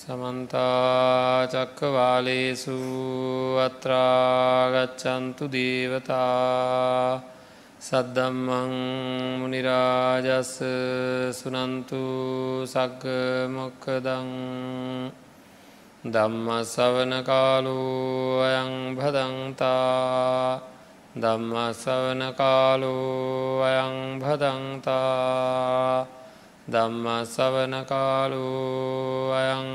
සමන්තාචක්කවාලේසු අත්‍රාගච්චන්තු දේවතා සද්දම්මං මනිරාජස් සුනන්තු සග්ග මොක්කදං ධම්ම සවන කාලු අයං භදන්තා ධම්ම සවන කාලු අයං භදන්තා ධම්ම සවන කාලු අයං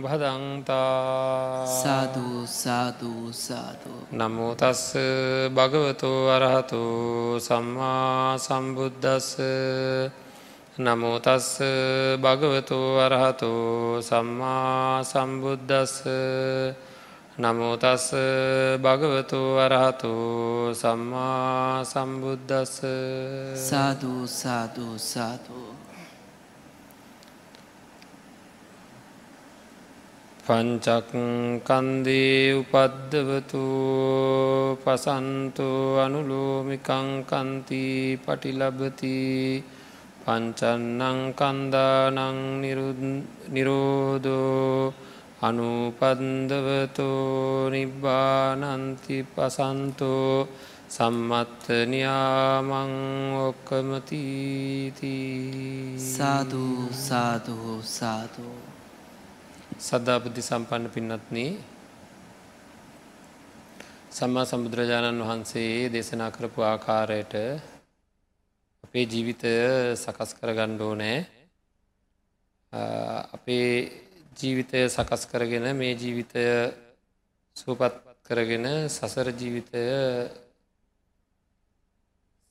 භදන්තා। සාධූ සාධූ සාධූ නමුතස්ස භගවතු අරහතු සම්මා සම්බුද්ධස්ස නමුතස්ස භගවතු අරහතු සම්මා සම්බුද්ධස්ස නමුතස්ස භගවතු අරහතු සම්මා සම්බුද්ධස්ස සාධූ සාධූ සාධූ පංචක්කන්දේ උපද්දවතු පසන්තු අනුලෝමිකංකන්ති පටිලබති පංචන්නං කන්දානං නිරෝධෝ අනුපන්දවතෝ නිබ්බානන්ති පසන්තෝ සම්මත්ත නියාමං ඔක්කමතීති සාධූ සාධූ සාධූ සද්ධාපති සම්පන්න පින්නත්න සම්මා සම්බුදුරජාණන් වහන්සේ දේශනා කරපු ආකාරයට අපේ ජීවිතය සකස් කර ගණ්ඩෝ නෑ අපේ ජීවිතය සකස් කරගෙන මේ ජීවිතය සූපත් කරගෙන සසර ජීවිතය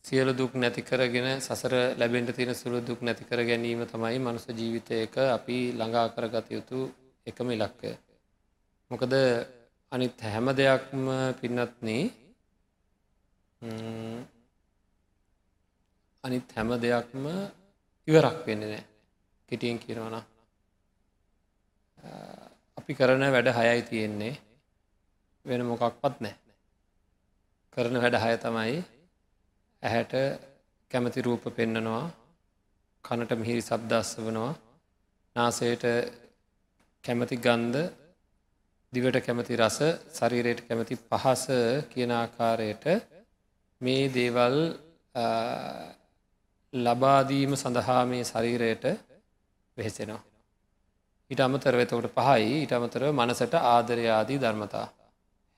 සියලු දුක් නැති කරගෙන සසර ලැබෙන්ට තියෙන සුළු දුක් නැති කර ගැනීම තමයි මනුස ජීවිතයක අපි ළඟා කරගත යුතු එකම ඉලක්කය. මොකද අනිත් හැම දෙයක්ම පින්නත්න අනිත් හැම දෙයක්ම ඉවරක් වෙන්න නෑ. කෙටියෙන් කියනවන අපි කරන වැඩ හයයි තියෙන්නේ. වෙන මොකක්පත් නෑ. කරන වැඩ හය තමයි ඇහැට කැමති රූප පෙන්නනවා කනට මිහිරි සබ්දස්ස වනවා නාසයට කැමති ගන්ධ දිවට කැමති රස ශරීරයට කැමති පහස කියන ආකාරයට මේ දේවල් ලබාදීම සඳහා මේ ශරීරයට වෙහෙසෙනවා. ඊට අමතරව එතකොට පහයි ඊට අමතරව මනසට ආදරයාදී ධර්මතා.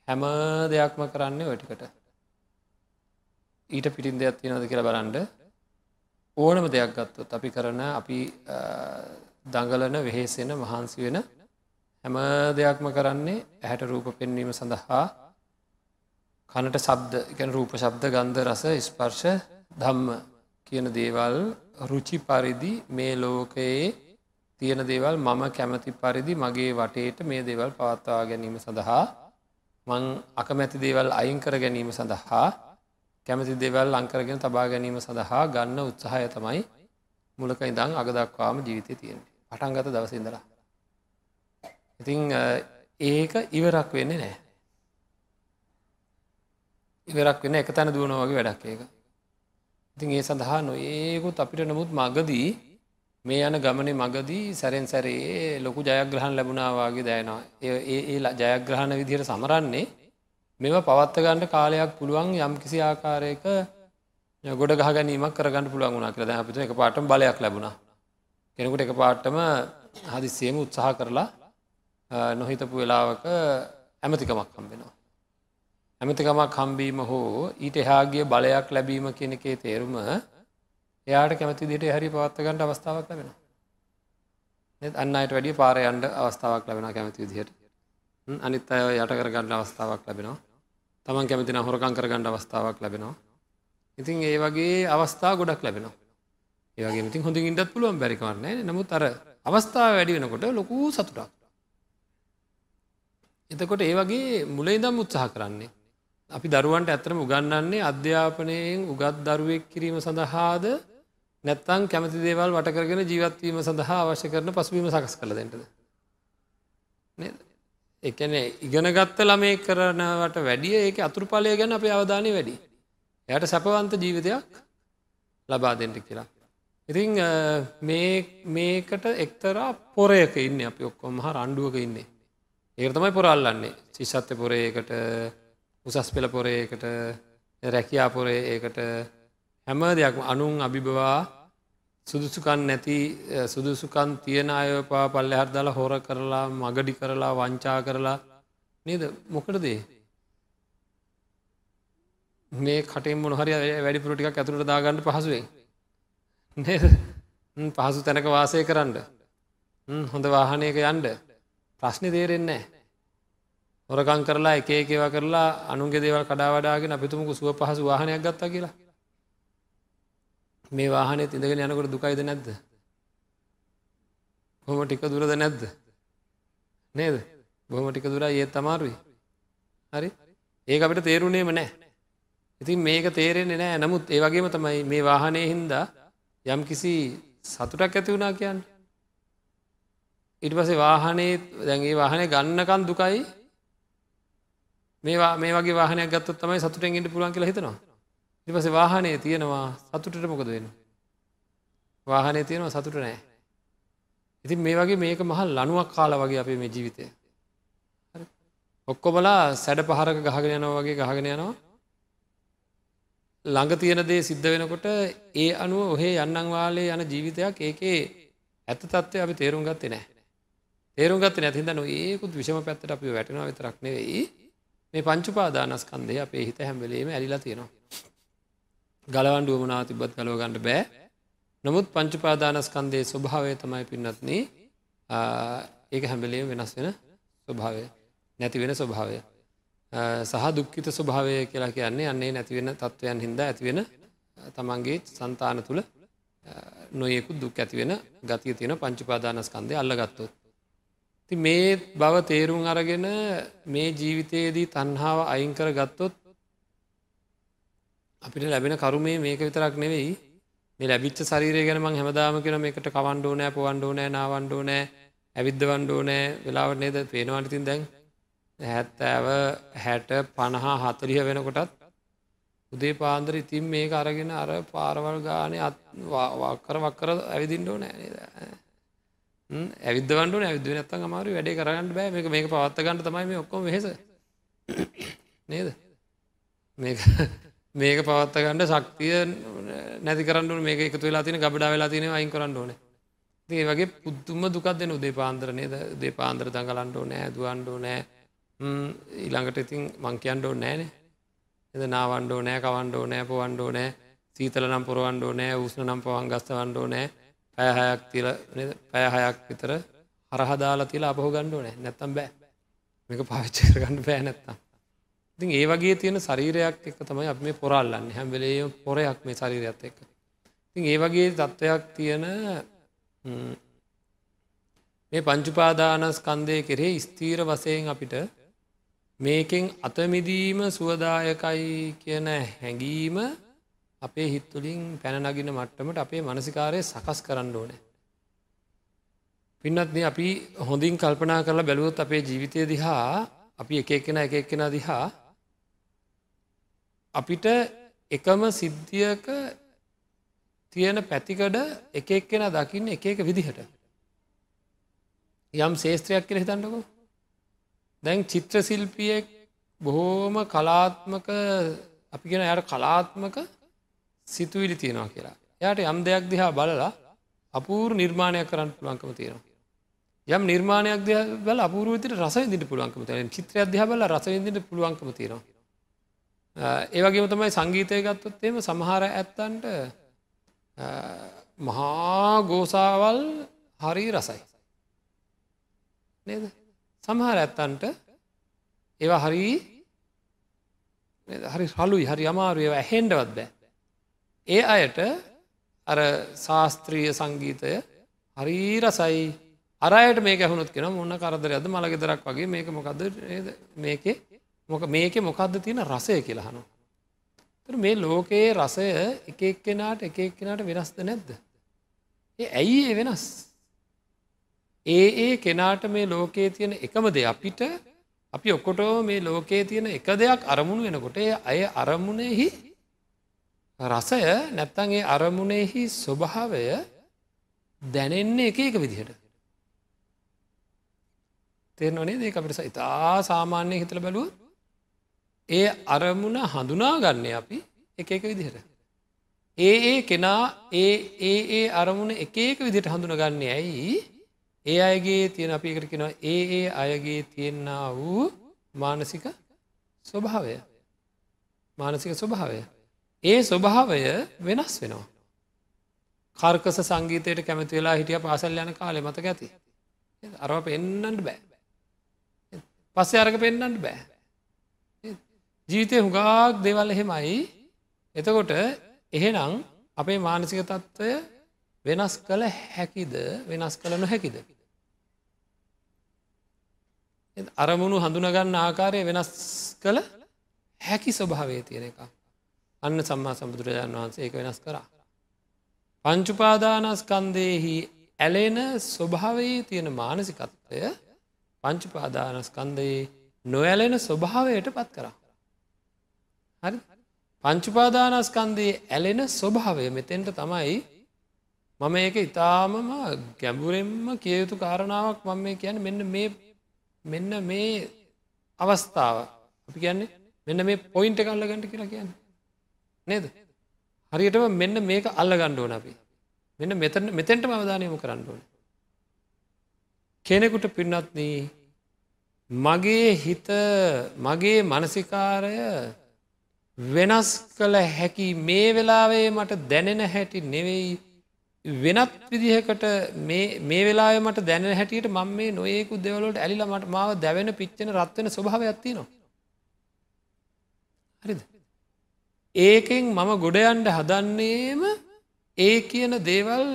හැම දෙයක්ම කරන්නේ ඔටිකට. ඊට පිටින් දෙයක් තියෙනවද කියලා බලන්ඩ ඕනම දෙයක් ගත්තොත් අපි කරන අපි දඟලන වෙහෙසෙන මහන්සි වෙන හැම දෙයක්ම කරන්නේ ඇහැට රූප පෙන්වීම සඳහා. කනට සබ්ද එකන රූප ශබ්ද ගන්ධ රස ස්පර්ශ ධම්ම කියන දේවල් රුචි පරිදි මේ ලෝකයේ තියෙන දේවල් මම කැමති පරිදි මගේ වටේට මේ දේවල් පවත්වා ගැනීම සඳහා මං අකමැති දේවල් අයිංකර ගැනීම සඳහා කැමති දෙවල් අංකරගෙන තබා ගැනීම සඳහා ගන්න උත්සාහය තමයි මුලක ඉඳං අගදක්වාම ජීවිතය තියෙන පටන්ගත දවසිදලා ඉතිං ඒක ඉවරක් වෙන්නේ නෑ. ඉවරක් වෙන එක තැන දුවන වගේ වැඩක් ඒක. ඉතින් ඒ සඳහා නොඒකුත් අපිට නමුත් මගදී මේ යන ගමන මගදී සැරෙන් සැරේ ලොකු ජයග්‍රහණ ලැබුණාවාගේ දෑනවා ඒ ඒ ජයග්‍රහණ විදිහයට සමරන්නේ මෙම පවත්තගන්නට කාලයක් පුළුවන් යම් කිසි ආකාරයක ගොඩ ගහගැනීමක් කරගන්න පුළුවන් වුණා කියලා අපිට එක පාටම බලයක් ලැබුණා කෙනෙකුට එක පාටම හදිසියම උත්සාහ කරලා නොහිතපු වෙලාවක ඇමතිකමක් හම්බෙනවා. ඇමතිකමක් හම්බීම හෝ ඊට එහාගේ බලයක් ලැබීම කෙනෙකේ තේරුම එයාට කැමති දිට හරි පවත්වගන්නට අවස්ථාවක් ලැබෙන. අන්න අයට වැඩිය පාරයන්ට අවස්ථාවක් ලැබෙන කැමති විදිහයට අනිත් අය යට කරගන්න අවස්ථාවක් ලැබෙනවා තමන් කැමතින හොරකං කරගන්න අවස්ථාවක් ලැබෙනවා. ඉතින් ඒ වගේ අවස්ථා ගොඩක් ලැබෙනවා. ඒවගේ ඉතින් හොඳින් ඉඩත් පුළුවන් බැරිකවන්නේ නමුත් අර අවස්ථාව වැඩි වෙනකොට ලොකූ සතුටක්. එතකොට ඒ වගේ මුල ඉදම් උත්සාහ කරන්නේ. අපි දරුවන්ට ඇතරම උගන්නන්නේ අධ්‍යාපනයෙන් උගත් දරුවෙක් කිරීම සඳහාද නැත්තං කැමති දේවල් වටකරගෙන ජීවත්වීම සඳහා අවශ්‍ය කරන පසුබීම සකස් කළ දෙටද. එකන ඉගෙනගත්ත ළමේ කරනවට වැඩිය ඒක අතුරුපලය ගැන අප අවධානය වැඩි. එයට සැපවන්ත ජීවිතයක් ලබා දෙෙන්ට කියලා. ඉතිං මේකට එක්තරා පොරයක ඉන්න අපි ඔක්කොම හ රණ්ඩුවක ඉන්නේ ඒක තමයි පොරල්ලන්නේ ශිෂත්‍ය පොරයකට උසස් පෙළ පොරයකට රැකියා පොරේ ඒකට හැම දෙයක් අනුන් අභිබවා සුදුසුකන් නැති සුදුසුකන් තියෙන අය පා පල්ල හරදල හොර කරලා මගඩි කරලා වංචා කරලා නේද? මොකට දේ මේ කටේ මොනහරි වැඩිපුර ටිකක් ඇතුළට දාගන්න පහසුවෙන්. නේද? පහසු තැනක වාසය කරන්න. හොඳ වාහනයක යන්ඩ ප්‍රශ්නි තේරෙන්නේ හොරකං කරලා එක ඒකවා කරලා අනුන්ගේ දේවල් කඩා වඩාගෙන අපිතුමක සුව පහසු වාහනයක් ගත්තා කියලා. මේ වාහනය ඉඳගෙන යනකොට දුකයිද නැද්ද? හොම ටික දුරද නැද්ද? නේද? බොහොම ටික දුර ඒත් තමාරුයි හරි? ඒ අපිට තේරුණේම නෑ ඉතින් මේක තේරෙන්නේ නෑ නමුත් ඒ වගේම තමයි මේ වාහනය හින්දා යම් කිසි සතුටක් ඇති වුණා කියන්න. ඉට පසේ වාහනේ දැන්ගේ වාහනය ගන්නකන් දුකයි. මේවා මේ වගේ වාහනයක් ගත්තත් තමයි සතුටෙන් ඉට පුලන් කියලා හිතනවා. ඉපස වාහනය තියෙනවා සතුටට මොකද වෙන වාහනය තියෙනවා සතුට නෑ ඉතින් මේ වගේ මේක මහල් ලනුවක් කාල වගේ අපේ මේ ජීවිතය. ඔක්කොමලා සැඩ පහරක ගහගෙන යනවා වගේ ගහගෙන යනවා. ළඟ තියෙන දේ සිද්ධ වෙනකොට ඒ අනුව ඔහේ යන්නන් වාලේ යන ජීවිතයක් ඒකේ ඇත තත්වය අපි තේරුම් ගත්තේ නෑ තේරුම් ගත්ත නැතිද නො ඒකුත් විෂම පැත්තට අපි වැටෙනවා විතරක් නෙවෙයි. මේ පංචුපාදානස්කන්දය අපේ හිත හැම්බලීම ඇලිලා තියෙනවා. ගලවන්ඩ වමනා තිබත් ගලෝගන්නඩ බෑ. නමුත් පංචුපාදානස්කන්දේ ස්වභාවය තමයි පින්නත්න ඒක හැම්බලේ වෙනස් වෙන ස්වභාවය නැති වෙන ස්වභාවය. සහ දුක්කිත ස්වභාවය කියලා කියන්නේ අන්නේ නැතිවෙන තත්ත්වයන් හින්ද ඇතිවෙන තමන්ගේ සන්තාන තුළ නොයෙකු දුක් ඇතිවෙන ගතිය තියෙන පංචුපාදානස්කන්දය අල්ලගත්තොත්. ති මේ බව තේරුම් අරගෙන මේ ජීවිතයේදී තන්හාාව අයිංකර ගත්තොත් අපිට ලැබෙන කරුමේ මේක විතරක් නෙවෙයි. මේ ලැබිච්ච ශරීරය ගැන මං හැමදාම කෙන මේකට කවන්්ඩෝ නෑ පොවන්්ඩෝ නෑ නාවන්්ඩෝ නෑ ඇවිද්ධ වන්්ඩෝ නෑ වෙලාවට නේද? පේනවාටිතින් දැන් හැත්තෑව හැට පණහා හතරිහ වෙනකොටත් උදේ පාන්දර ඉතින් මේක අරගෙන අර පාරවල් ගානය වක්කර වක්කර ඇවිදින්ඩෝ නෑ ඇවිදවන්ට ඇවිද නත්තන් අමාරු වැඩේ කරගන්න බෑ. මේක මේක පවත්ත ගන්න තමයි මේ ඔක්කොම වෙහෙස. නේද? මේක මේක පවත්ත ගන්නඩ ශක්තිය නැති කරන්න මේක එකතු වෙලා තින ගබඩා වෙලා තින අයින් කරන්න ඕන. ඒ වගේ පුද්තුම දුකක් දෙන උදේ පාන්දර නේද? දේ පාන්දර දඟලන්ඩෝ නෑ දුවන්ඩෝ නෑ ඊළඟට ඉතින් මංකයන්ඩෝ නෑනේ. එද නාවන්ඩෝ නෑ කවන්ඩෝ නෑ පොවන්ඩෝ නෑ සීතල නම් පොරුවන්ඩෝ නෑ උස්න නම් පවන් ගස්තවන්ඩෝ නෑ පැයහයක් තිල පැයහයක් විතර හරහදාලා තිලා අපහු ගණ්ඩෝ නෑ නැත්තම් බෑ. මේක පාවිච්චර ගන්න බෑ නැත්තම්. ඉතින් ඒ වගේ තියෙන ශරීරයක් එක තමයි අප මේ පොරල්ලන්න හැම්වෙලේ පොරයක් මේ ශරීරයත් එක්ක. ඉතින් ඒ වගේ තත්ත්වයක් තියෙන මේ පංචුපාදානස්කන්දය කෙරේ ස්තීර වසයෙන් අපිට මේකෙන් අතමිදීම සුවදායකයි කියන හැඟීම අපේ හිත්තුලින් පැනනගින මට්ටමට අපේ මනසිකාරය සකස් කරන්න ඕනෑ. පින්නත්න අපි හොඳින් කල්පනා කරලා බැලුවොත් අපේ ජීවිතය දිහා අපි එක එක්කෙන එක එක්කෙන දිහා අපිට එකම සිද්ධියක තියෙන පැතිකඩ එක එක්කෙන දකින්න එක එක විදිහට යම් ශේස්ත්‍රයක් කියල හිතන්නකෝ දැන් චිත්‍ර සිල්පියෙක් බොහෝම කලාත්මක අපි ගෙන යට කලාත්මක සිතුවිලි තියෙනවා කියලා. යායට යම් දෙයක් දිහා බලලා අපූර් නිර්මාණයක් කරන්න පුළුවන්කම තියෙනවා. යම් නිර්මාණයක් ද බල අපූරුවතිට රසවිදිට පුළුවන්කම තියෙන චිත්‍රයක් දිහ බල රසවිදිට පුළුවන්කම තියෙනවා. ඒවගේම තමයි සංගීතය ගත්තොත් එම සමහර ඇත්තන්ට මහා ගෝසාවල් හරි රසයි. නේද සමහර ඇත්තන්ට ඒවා හරි හරි හලුයි හරි අමාරු ඒව ඇහෙන්ඩවත් බෑ ඒ අයට අර ශාස්ත්‍රීය සංගීතය හරි රසයි අරයට මේ ඇහුණුත් කෙන මොන්න කරදරයද මළගෙදරක් වගේ මේක මොකක්ද මේකේ මොක මේක මොකක්ද තියෙන රසය කියලහනු. මේ ලෝකයේ රසය එක එක්කෙනාට එක එක්කෙනට වෙනස්ද නැද්ද. ඒ ඇයි ඒ වෙනස්. ඒ ඒ කෙනාට මේ ලෝකයේ තියෙන එකම දෙ අපිට අපි ඔක්කොටෝ මේ ලෝකයේ තියෙන එක දෙයක් අරමුණු වෙනකොට අය අරමුණෙහි රසය නැත්තන්ගේ අරමුණෙහි ස්වභාවය දැනෙන්නේ එක එක විදිහට. තේරනොනේ දෙ අපිට ඉතා සාමාන්‍යය හිතල බැලුව ඒ අරමුණ හඳුනා ගන්නේ අපි එක එක විදිහට. ඒ ඒ කෙනා ඒ ඒ ඒ අරමුණ එක එක විදිට හඳුනගන්නේ ඇයි? ඒ අයගේ තියෙන අපි එකට කෙනවා ඒ ඒ අයගේ තියෙන්න්න වූ මානසික ස්වභාවය. මානසික ස්වභාවය. ඒ ස්වභාවය වෙනස් වෙනවා. කර්කස සංගීතයට කැමති වෙලා හිටිය පාසල් යන කාලෙ මතක ඇති. අරව පෙන්න්නට බෑ. පස්සේ අරක පෙන්න්නට බෑ. ජීවිතය හුගාක් දෙවල් එහෙමයි. එතකොට එහෙනම් අපේ මානසික තත්ත්වය වෙනස් කළ හැකිද? වෙනස් කළ නොහැකිද. අරමුණු හඳුනගන්න ආකාරය වෙනස් කළ හැකි ස්වභාවේ තියෙන එක. අන්න සම්මා සම්බුදුරජාණන් වහන්සේ ඒක වෙනස් කරා. පංචුපාදානස්කන්දයෙහි ඇලෙන ස්වභාවයේ තියෙන මානසිකත්වය පංචුපාදානස්කන්දයේ නොඇලෙන ස්වභාවයට පත් කරා. හරි පංචුපාදානස්කන්දයේ ඇලෙන ස්වභාවය මෙතෙන්ට තමයි මම ඒක ඉතාමම ගැඹුරෙන්ම කියයුතු කාරණාවක් මම මේ කියන්න මෙන්න මේ මෙන්න මේ අවස්ථාව අපි කියන්නේ මෙන්න මේ පොයින්ට කල්ල ගට කියලා කියන්න නේද? හරියටම මෙන්න මේක අල්ල ගණ්ඩුවන අපි. මෙන්න මෙතන මෙතැන්ට අවධානයමු කරන්න ඕන. කෙනෙකුට පින්නත්න මගේ හිත මගේ මනසිකාරය වෙනස් කළ හැකි මේ වෙලාවේ මට දැනෙන හැටි නෙවෙයි වෙනත් විදිහකට මේ වෙලා මට දැන හැටියට මම මේ නොයෙකු දෙවලට ඇලිල මට මාව දැවෙන පිච්චන රත්වෙන ස්වභාව ඇත්ති නවා හරිද? ඒකෙන් මම ගොඩයන්ට හදන්නේම ඒ කියන දේවල්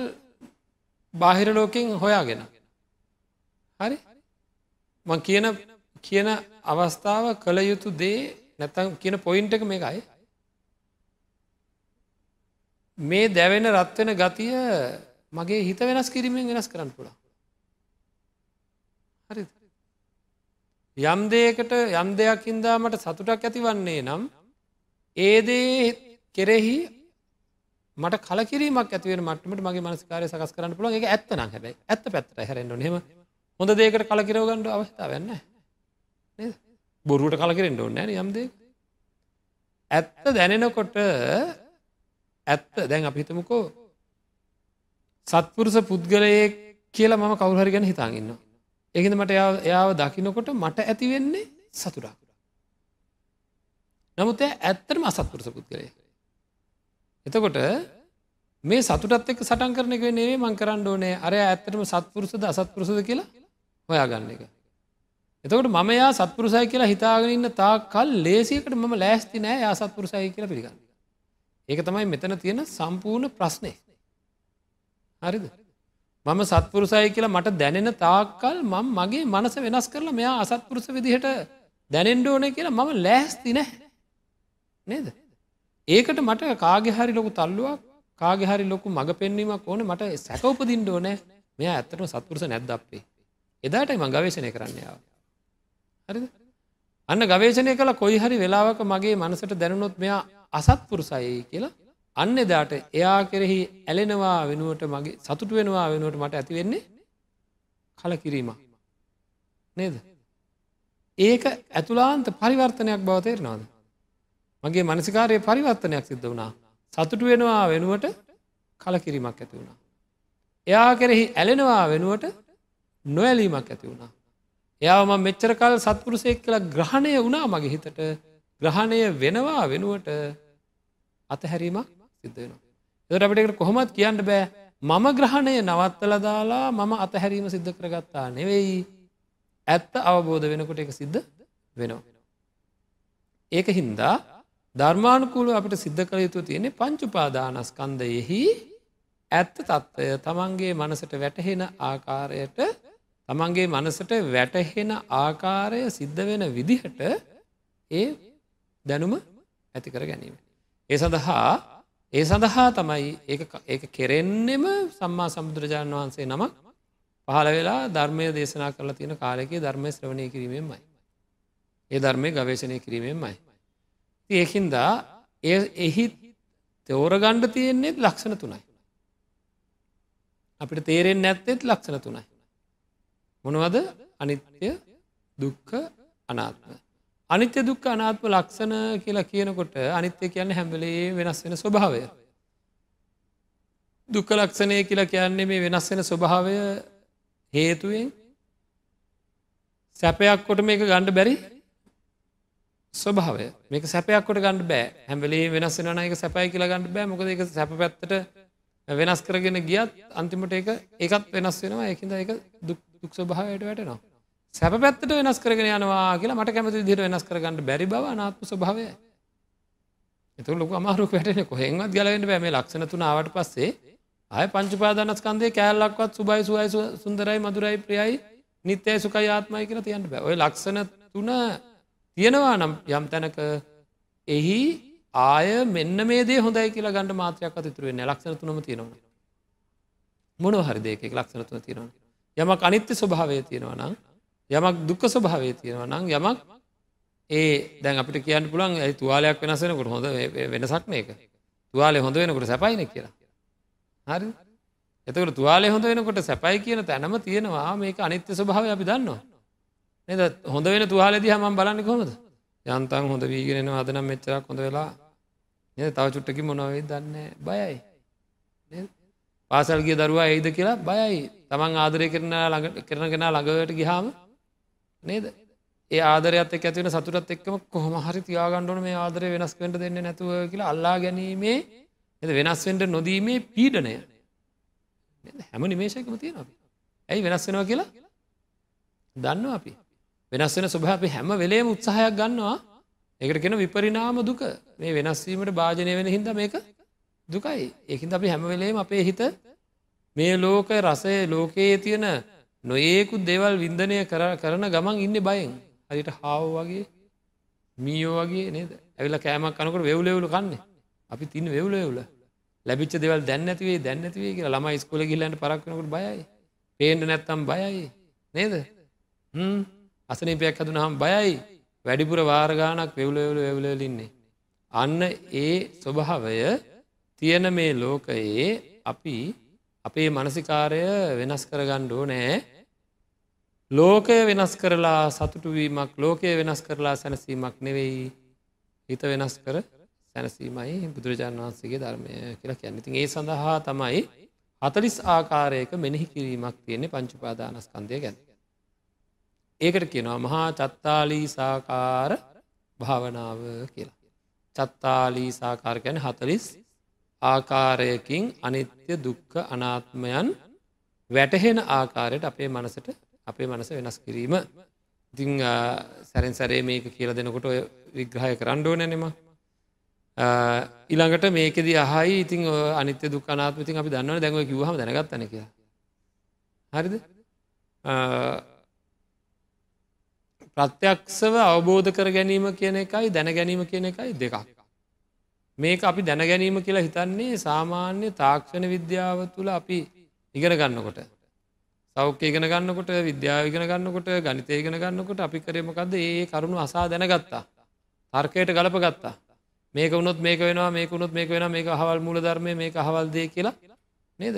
බාහිර ලෝකෙන් හොයාගෙන. හරි? මං කියන කියන අවස්ථාව කළ යුතු දේ නැතම් කියන පොයින්ට එක මේකයි. මේ දැවෙන රත්වෙන ගතිය මගේ හිත වෙනස් කිරීමෙන් වෙනස් කරන්න පුළා හරි යම් දේකට යම් දෙයක් හින්දාමට සතුටක් ඇතිවන්නේ නම් ඒදේ කෙරෙහි මට කලකිරීමක් ඇතිවෙන මටමට මගේ මනස්කාරය සකස් කරන්න පුළුව එක ඇත්තන හැබයි. ඇත්ත පැත්තට හැරෙන්න්න හෙම හොඳ දේකට කලකිරවගන්නඩ අවස්ථාව වෙන්න බොරුවට කලකිරෙන්ට ඕන්න යම්ද ඇත්ත දැනෙනකොට ඇත්ත දැන් අපිතමකෝ සත්පුරුස පුද්ගලයේ කියලා මම කවුහරි ගැන හිතාගන්න ඒකද මට එයාව දකිනකොට මට ඇතිවෙන්නේ සතුරා නමුත් ඇත්තරම අසත්පුරුස පුද්ගලය එතකොට මේ සතුටත් එක් සටන් කරන එක නේ මං කරන්න ඕනේ අරය ඇත්තටම සත්පුරුසද අසත්පුරුසද කියලා හොයාගන්න එක එතකොට මම යා සත්පුරුසයි කියලා හිතාගෙන ඉන්න තා කල් ලේසියකට මම ලෑස්ති නෑ යා සත්පුරුසයි කියලා පිළිගන්න. ඒක තමයි මෙතන තියෙන සම්පූර්ණ ප්‍රශ්නය. හරිද. මම සත්පුරුසයි කියලා මට දැනෙන තාක්කල් මම මගේ මනස වෙනස් කරලා මෙයා අසත්පුරුස විදිහට දැනෙන්ඩ ඕන කියලා මම ලෑස්ති නෑ. නේද. ඒකට මට කාගෙහරි ලොකු තල්ලුවක් කාගෙහරි ලොකු මඟ පෙන්වීමක් ඕන මට සැකවපදින්ඩ ඕන මෙයා ඇත්තටම සත්පුරුස නැද්ද අපේ. එදාට මං ගවේශණය කරන්නාව. හරිද අන්න ගවේශණය කළ කොයි හරි වෙලාවක මගේ මනසට දැනුනොත් මෙයා අසත්පුරුසයි කියලා අන්න එදාට එයා කෙරෙහි ඇලෙනවා වෙනුවට මගේ සතුට වෙනවා වෙනුවට මට ඇති වෙන්නේ කල කිරීම නේද ඒක ඇතුලාන්ත පරිවර්තනයක් බවතේරනවාද මගේ මනසිකාරය පරිවර්තනයක් සිද්ධ වුණා. සතුටු වෙනවා වෙනුවට කල කිරීමක් ඇති වුණා. එයා කෙරෙහි ඇලෙනවා වෙනුවට නොඇලීමක් ඇති වුණා. එයාම මෙච්චර කල් සත්පුරුසයෙක් කළ ග්‍රහණය වුණා මගේ හිතට. ග්‍රහණය වෙනවා වෙනුවට අතහැරීමක් සිද්ධ වෙන. එදට අපිට කොහොමත් කියන්න බෑ. මම ග්‍රහණය නවත්තල දාලා මම අතහැරීම සිද්ධ කරගත්තා නෙවෙයි. ඇත්ත අවබෝධ වෙනකොට එක සිද්ධ වෙනවා. ඒක හින්දා ධර්මානුකූල අපිට සිද්ධ කළ යුතු තියෙනෙ පංචුපාදානස්කන්දයෙහි ඇත්ත තත්ත්වය තමන්ගේ මනසට වැටහෙන ආකාරයට තමන්ගේ මනසට වැටහෙන ආකාරය සිද්ධ වෙන විදිහට ඒ දැනුම ඇතිකර ගැනීම. ඒ සඳහා ඒ සඳහා තමයි ඒ කෙරෙන්නෙම සම්මා සමුදුරජාණන් වහන්සේ නමක් පහළ වෙලා ධර්මය දේශනා කරලා තියෙන කාලෙකේ ධර්මය ශ්‍රවණය කිරීමෙන්මයි. ඒ ධර්මය ගවේශණය කිරීමෙන්මයි. ඒහින්දා එහි තෝර ගණ්ඩ තියෙන්නේෙත් ලක්ෂණ තුනයි. අපිට තේරෙන් නැත්තෙත් ලක්ෂණ තුනයි. මොනවද අනිත්‍ය දුක්ක අනාත්ම. අනිත්‍ය දුක්ක අනාත්ම ලක්ෂණ කියලා කියනකොට අනිත්‍ය කියන්න හැම්බලේ වෙනස් වෙන ස්වභාවය. දුක්ක ලක්ෂණය කියලා කියන්නේ මේ වෙනස් වෙන ස්වභාවය හේතුවෙන් සැපයක් කොට මේක ගණ්ඩ බැරි ස්වභාවය. මේක සැපයක් කොට ගණඩ බෑ. හැමලේ වෙනස් වෙන එක සැපයි කියලා ගණඩ බෑ. මොකද එක සැප පැත්තට වෙනස් කරගෙන ගියත් අන්තිමට එක ඒකත් වෙනස් වෙනවා. ඒකින්ද එක දුක් ස්වභාවයට වැටනවා. සැප පැත්තට වෙනස් කරගෙන යනවා කියලා මට කැමති දිට වෙනස් කරගන්න බැරි බව අනාත්ම ස්වභාවය එතු ලොක අමාරුක් වැටෙන කොහෙන්වත් ගලවෙන්න බෑ. මේ ලක්ෂණ තුනාවට පස්සේ ආය පංචපාදානස්කන්දේ කෑල්ලක්වත් සුබයි සුවයි සුන්දරයි මදුරයි ප්‍රියයි නිත්‍යය සුකයි ආත්මයි කියලා තියන්න බෑ. ඔය ලක්ෂණ තුන තියෙනවා නම් යම් තැනක එහි ආය මෙන්න මේ දේ හොඳයි කියලා ගණඩ මාත්‍රයක් අතිතුරුවෙන් ලක්ෂණ තුනම තියෙනවා. මොනව හරි දෙයක ලක්ෂණ තුන තියෙනවා. යමක් අනිත්‍ය ස්වභාවය තියෙනවා නම් යමක් දුක්ක ස්වභාවය තියෙනවා නම් යමක් ඒ දැන් අපිට කියන්න පුළන් ඇයි තුවාලයක් වෙනසෙනකොට හොඳ වෙනසක් මේක? තුවාලය හොඳ වෙනකොට සැපයින කියලා. හරි එතකට තුවාලය හොඳ වෙනකොට සැපයි කියන තැනම තියෙනවා මේක අනිත්‍ය ස්වභාව අපි දන්නවා. නද? හොඳ වෙන තුවාලෙදි හම බලන්න කොමද යන්තන් හොඳ වීගෙනෙන අදනම් මෙච්චරක් හොඳ වෙලා නද? තව චුට්ටකි මොනවේ දන්න බයයි. පාසල්ගේ දරුවා ඒද කියලා බයයි. තමන් ආදරය කරන ළඟ කරනගෙන ළඟවට ගිහාම නේද? ඒ ආදරයත් එක් ඇතිවෙන සතුරත් එක්කම කොහොම හරි තියාගණ්ඩුවන මේ ආදරය වෙනස් වෙන්ට දෙන්න නැතුව කියලා අල්ලා ගැනීමේ එ වෙනස්වෙන්ට නොදීමේ පීඩනය. හැම නිමේශයකම තියෙන අපි ඇයි වෙනස් වෙනවා කියලා දන්න අපි. වෙනස් වෙන සුභ අපි හැම වෙලේම උත්සාහයක් ගන්නවා. එකට කෙන විපරිනාම දුක. මේ වෙනස්වීමට භාජනය වෙන හින්ද මේක දුකයි. ඒකින්ද අපි හැම වෙලේම අපේ හිත මේ ලෝක රසය ලෝකයේ තියෙන නොඒකුත් දේවල් වින්දනය කරන ගමන් ඉන්න බයෙන්. හරිට හාව වගේ මීයෝ වගේ නේද? ඇවිල කෑමක් කනකට වෙවුලෙවුලු කන්නේ. අපි තින් වෙවුලෙවුල ලැබිච්ච දෙවල් දැන්නතිවේ දැන්නතිවේ කියලා ළමයි ස්කොල ගිල්ලන්ට පරක්නකට බයයි. පේන්ට නැත්තම් බයයි. නේද? අසනීපයක් හදුන හම් බයයි. වැඩිපුර වාරගානක් වෙවුලවෙවුල වෙවුලලින්නේ අන්න ඒ ස්වභාවය තියෙන මේ ලෝකයේ අපි අපේ මනසිකාරය වෙනස් කරගණ්ඩෝ නෑ ලෝකය වෙනස් කරලා සතුටුවීමක් ලෝකය වෙනස් කරලා සැනසීමක් නෙවෙයි. හිත වෙනස් කර සැනසීමයි බුදුරජාණන් වහන්සේගේ ධර්මය කියලා කැන්නඉතින් ඒ සඳහා තමයි හතලිස් ආකාරයක මෙනෙහි කිරීමක් තියෙන්නේ පංචුපාදානස්කන්දය ගැන. ඒකට කියනවා මහා චත්තාලී සාකාර භාවනාව කියලා. චත්තාලී සාකාර ගැන හතලිස් ආකාරයකින් අනිත්‍ය දුක්ක අනාත්මයන් වැටහෙන ආකාරයට අපේ මනසට අපේ මනස වෙනස් කිරීම. ඉතිං සැරෙන් සැරේ මේක කියල දෙනකොට ඔය විග්‍රහය කරණ්ඩෝ නැනෙම ඉළඟට මේකෙද අහයි ඉතින් අනිත්‍ය දුක්නාත්මතින් අපි දන්නව දැන්ව කිවහම දැනගත්තන කිය හරිද? ප්‍රත්‍යක්ෂව අවබෝධ කර ගැනීම කියන එකයි දැන ගැනීම කියන එකයි දෙකක් මේක අපි දැනගැනීම කියලා හිතන්නේ සාමාන්‍ය තාක්ෂණ විද්‍යාව තුළ අපි ඉගෙන ගන්නකොට. සෞඛ්‍ය ඉගෙන ගන්නකොට විද්‍යාව ඉගෙන ගන්නකොට ගනිතය ඉගෙන ගන්නකොට අපි කරමකක්ද ඒ කරුණු අසා දැනගත්තා. තර්කයට ගලප ගත්තා. මේක වුණොත් මේක වෙනවා මේක වුණොත් මේක වෙන මේක හවල් මූල ධර්මය මේක හවල්දය කියලා නේද.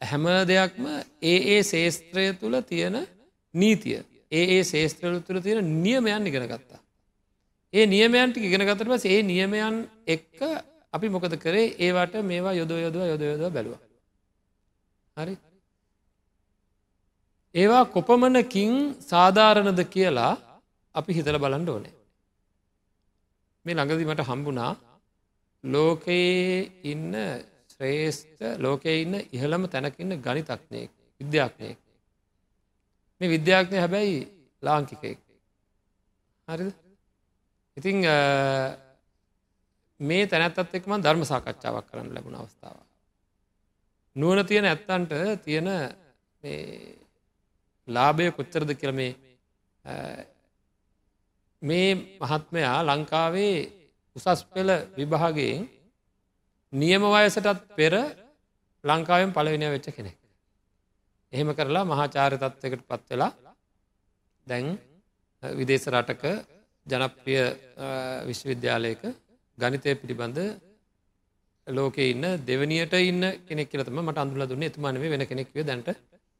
හැම දෙයක්ම ඒ ඒ ශේස්ත්‍රය තුළ තියෙන නීතිය. ඒ ඒ ශේස්ත්‍රල තුළ තියෙන නියමයන් ඉගෙන ගත්තා. ඒ නියමයන්ට ඉගෙන ගතට පස් ඒ නියමයන් එක්ක අපි මොකද කරේ? ඒවට මේවා යොද යොදව යොද යොද බැලුව. හරි? ඒවා කොපමණකින් සාධාරණද කියලා අපි හිතල බලන්ඩ ඕනේ. මේ ළඟදිමට හම්බුණා ලෝකයේ ඉන්න ශ්‍රේෂ්ඨ ලෝකයේ ඉන්න ඉහළම තැනකින්න ගනිතක්නයෙක් විද්‍යාඥයෙක්. මේ විද්‍යාඥය හැබැයි ලාංකිකයෙක් හරිද ඉතිං මේ තැනැත්තත් එක්ම ධර්ම සාකච්ඡාවක් කරන්න ලැබුණ අවස්ථාව. නුවන තියෙන ඇත්තන්ට තියෙන ලාභය කොච්චරද කියල මේ මේ මහත්මයා ලංකාවේ උසස් පෙළ විභාගයෙන් නියම වයසටත් පෙර ලංකාවෙන් පලවිනය වෙච්ච කෙනෙක්. එහෙම කරලා මහාචාර තත්වකට පත් වෙලා දැන් විදේශ රටක ජනප්‍රිය විශ්වවිද්‍යාලයක ගනිතය පිළිබඳ ලෝක ඉන්න දෙවනියට ඉන්න කෙනෙක් කියලතම මට අඳුල දුන්න එතුමානවේ වෙන කෙනෙක්වේ දැන්ට